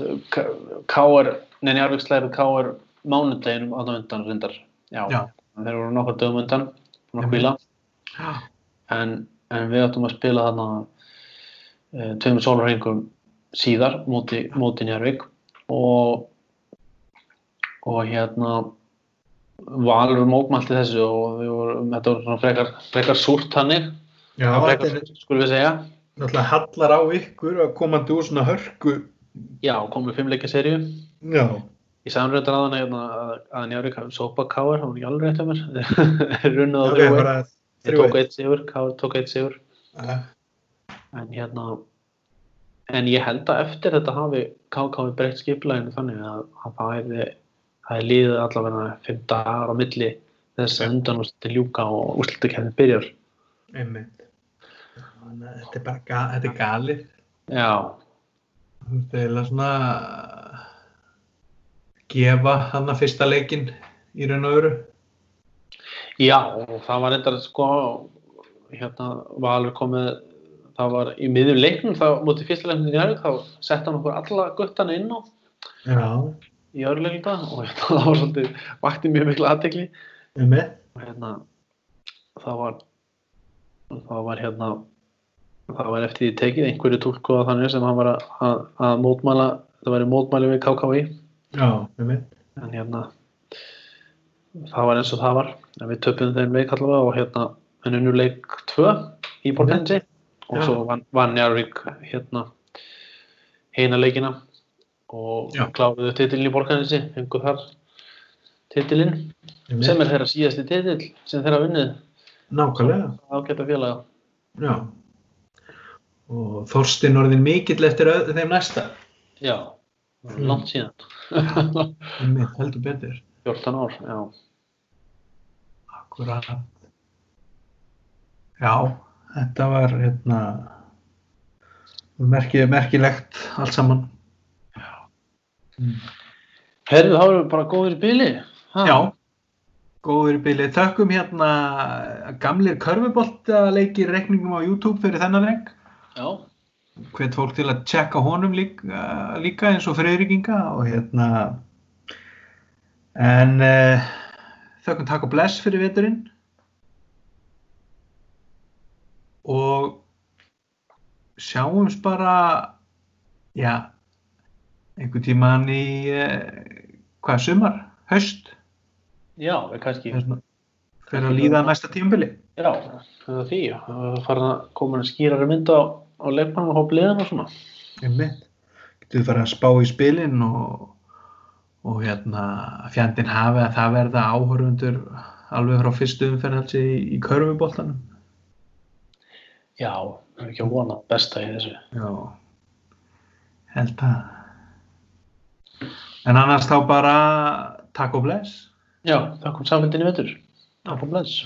[SPEAKER 2] Káur Nei, Njarvík slæður Káur mánudeginum á það undan reyndar. Já,
[SPEAKER 1] Já.
[SPEAKER 2] þeir voru nokkuð dögum undan hvíla.
[SPEAKER 1] Já,
[SPEAKER 2] en, en við áttum að spila þarna uh, tveimur sólarhengum síðar móti, móti Njarvík og og hérna Valur mótmælti þessu og við vorum, þetta var svona frekar, frekar súrt hannig,
[SPEAKER 1] já
[SPEAKER 2] frekar skulum við segja.
[SPEAKER 1] Náttúrulega hallar á ykkur að komandi úr svona hörku.
[SPEAKER 2] Já, komum fimmleikja serju
[SPEAKER 1] Já,
[SPEAKER 2] Ég sagði reyndar að hann að, Njarvík hafi sópa Káar, það var ekki alveg hjá mér. Þeir runnuð á
[SPEAKER 1] bara
[SPEAKER 2] Þeir tók eitt sigur, Káar tók eitt sigur
[SPEAKER 1] Uh,
[SPEAKER 2] en hérna en ég held að eftir þetta hafi KK breytt skiplæðinu þannig að, að það hefði það er liðið allavega fimm dagar á milli þess að undan úrslitin ljúka og úrslitakefni byrjar
[SPEAKER 1] einmitt. Þetta er bara ga þetta er galið.
[SPEAKER 2] já,
[SPEAKER 1] Þú veist, eiginlega svona gefa hann að fyrsta leikinn í raun og öru.
[SPEAKER 2] Já það var reyndar sko hérna Valur komið það var í miðjum leiknum þá mútið fyrsta leiknum í Njárvík þá sett hann okkur alla guttana inn á í öðru leiknum og hérna, það var svolítið vakti mjög miklu aðtekli
[SPEAKER 1] einmitt.
[SPEAKER 2] og hérna það var það var hérna það var eftir því tekið einhverju tólku að þannig sem hann var að, að, að mótmæla það væri mótmæli við KKV
[SPEAKER 1] Já, einmitt.
[SPEAKER 2] en hérna það var eins og það var en við töpum þeim leik allavega og hérna en unnu leik 2 í Borgensi og
[SPEAKER 1] Já.
[SPEAKER 2] svo vann, vann Njarvík hérna heina leikina og
[SPEAKER 1] Já.
[SPEAKER 2] kláruðu titilin í Borgensi fengu þar titilin
[SPEAKER 1] einmitt.
[SPEAKER 2] sem er þeirra síðasti titill sem þeirra unnið
[SPEAKER 1] Nákvæmlega.
[SPEAKER 2] ágæta félaga
[SPEAKER 1] Já. Og Þorstin orðin mikill eftir þeim næsta.
[SPEAKER 2] já,
[SPEAKER 1] Mm.
[SPEAKER 2] langt síðan
[SPEAKER 1] heldur betur.
[SPEAKER 2] 14 ár, já
[SPEAKER 1] Akkurat. Já, þetta var hérna merki, merkilegt allt saman. Mm.
[SPEAKER 2] Herðu, þá erum við bara góðir í bíli ha?
[SPEAKER 1] Já, góður í bylið. Þökkum hérna gamlir körfuboltaleikir reikningum á YouTube fyrir þennan reng.
[SPEAKER 2] já,
[SPEAKER 1] Hvet fólk til að tjekka honum líka, líka eins og friðrikinga og hérna en uh, þökkum takk og bless fyrir veturinn. Og sjáumst bara já einhvern tíman í eh, hvað, sumar, haust?
[SPEAKER 2] Já, kannski,
[SPEAKER 1] fyrir að líða næsta tímabili.
[SPEAKER 2] Já, það er því, að fara að koma að skýrari mynd á, á leikmann og hópa liðan og svona.
[SPEAKER 1] einmitt, getur við fara að spá í spilin og, og hérna fjandinn hafi að það verða áhörfundur alveg frá fyrstu umferðalsi í, í körfuboltanum
[SPEAKER 2] Já, það er ekki að vona besta í þessu.
[SPEAKER 1] já held að en annars þá bara takk og bless
[SPEAKER 2] Já, þakkum samfélginni vetur. Takk og bless.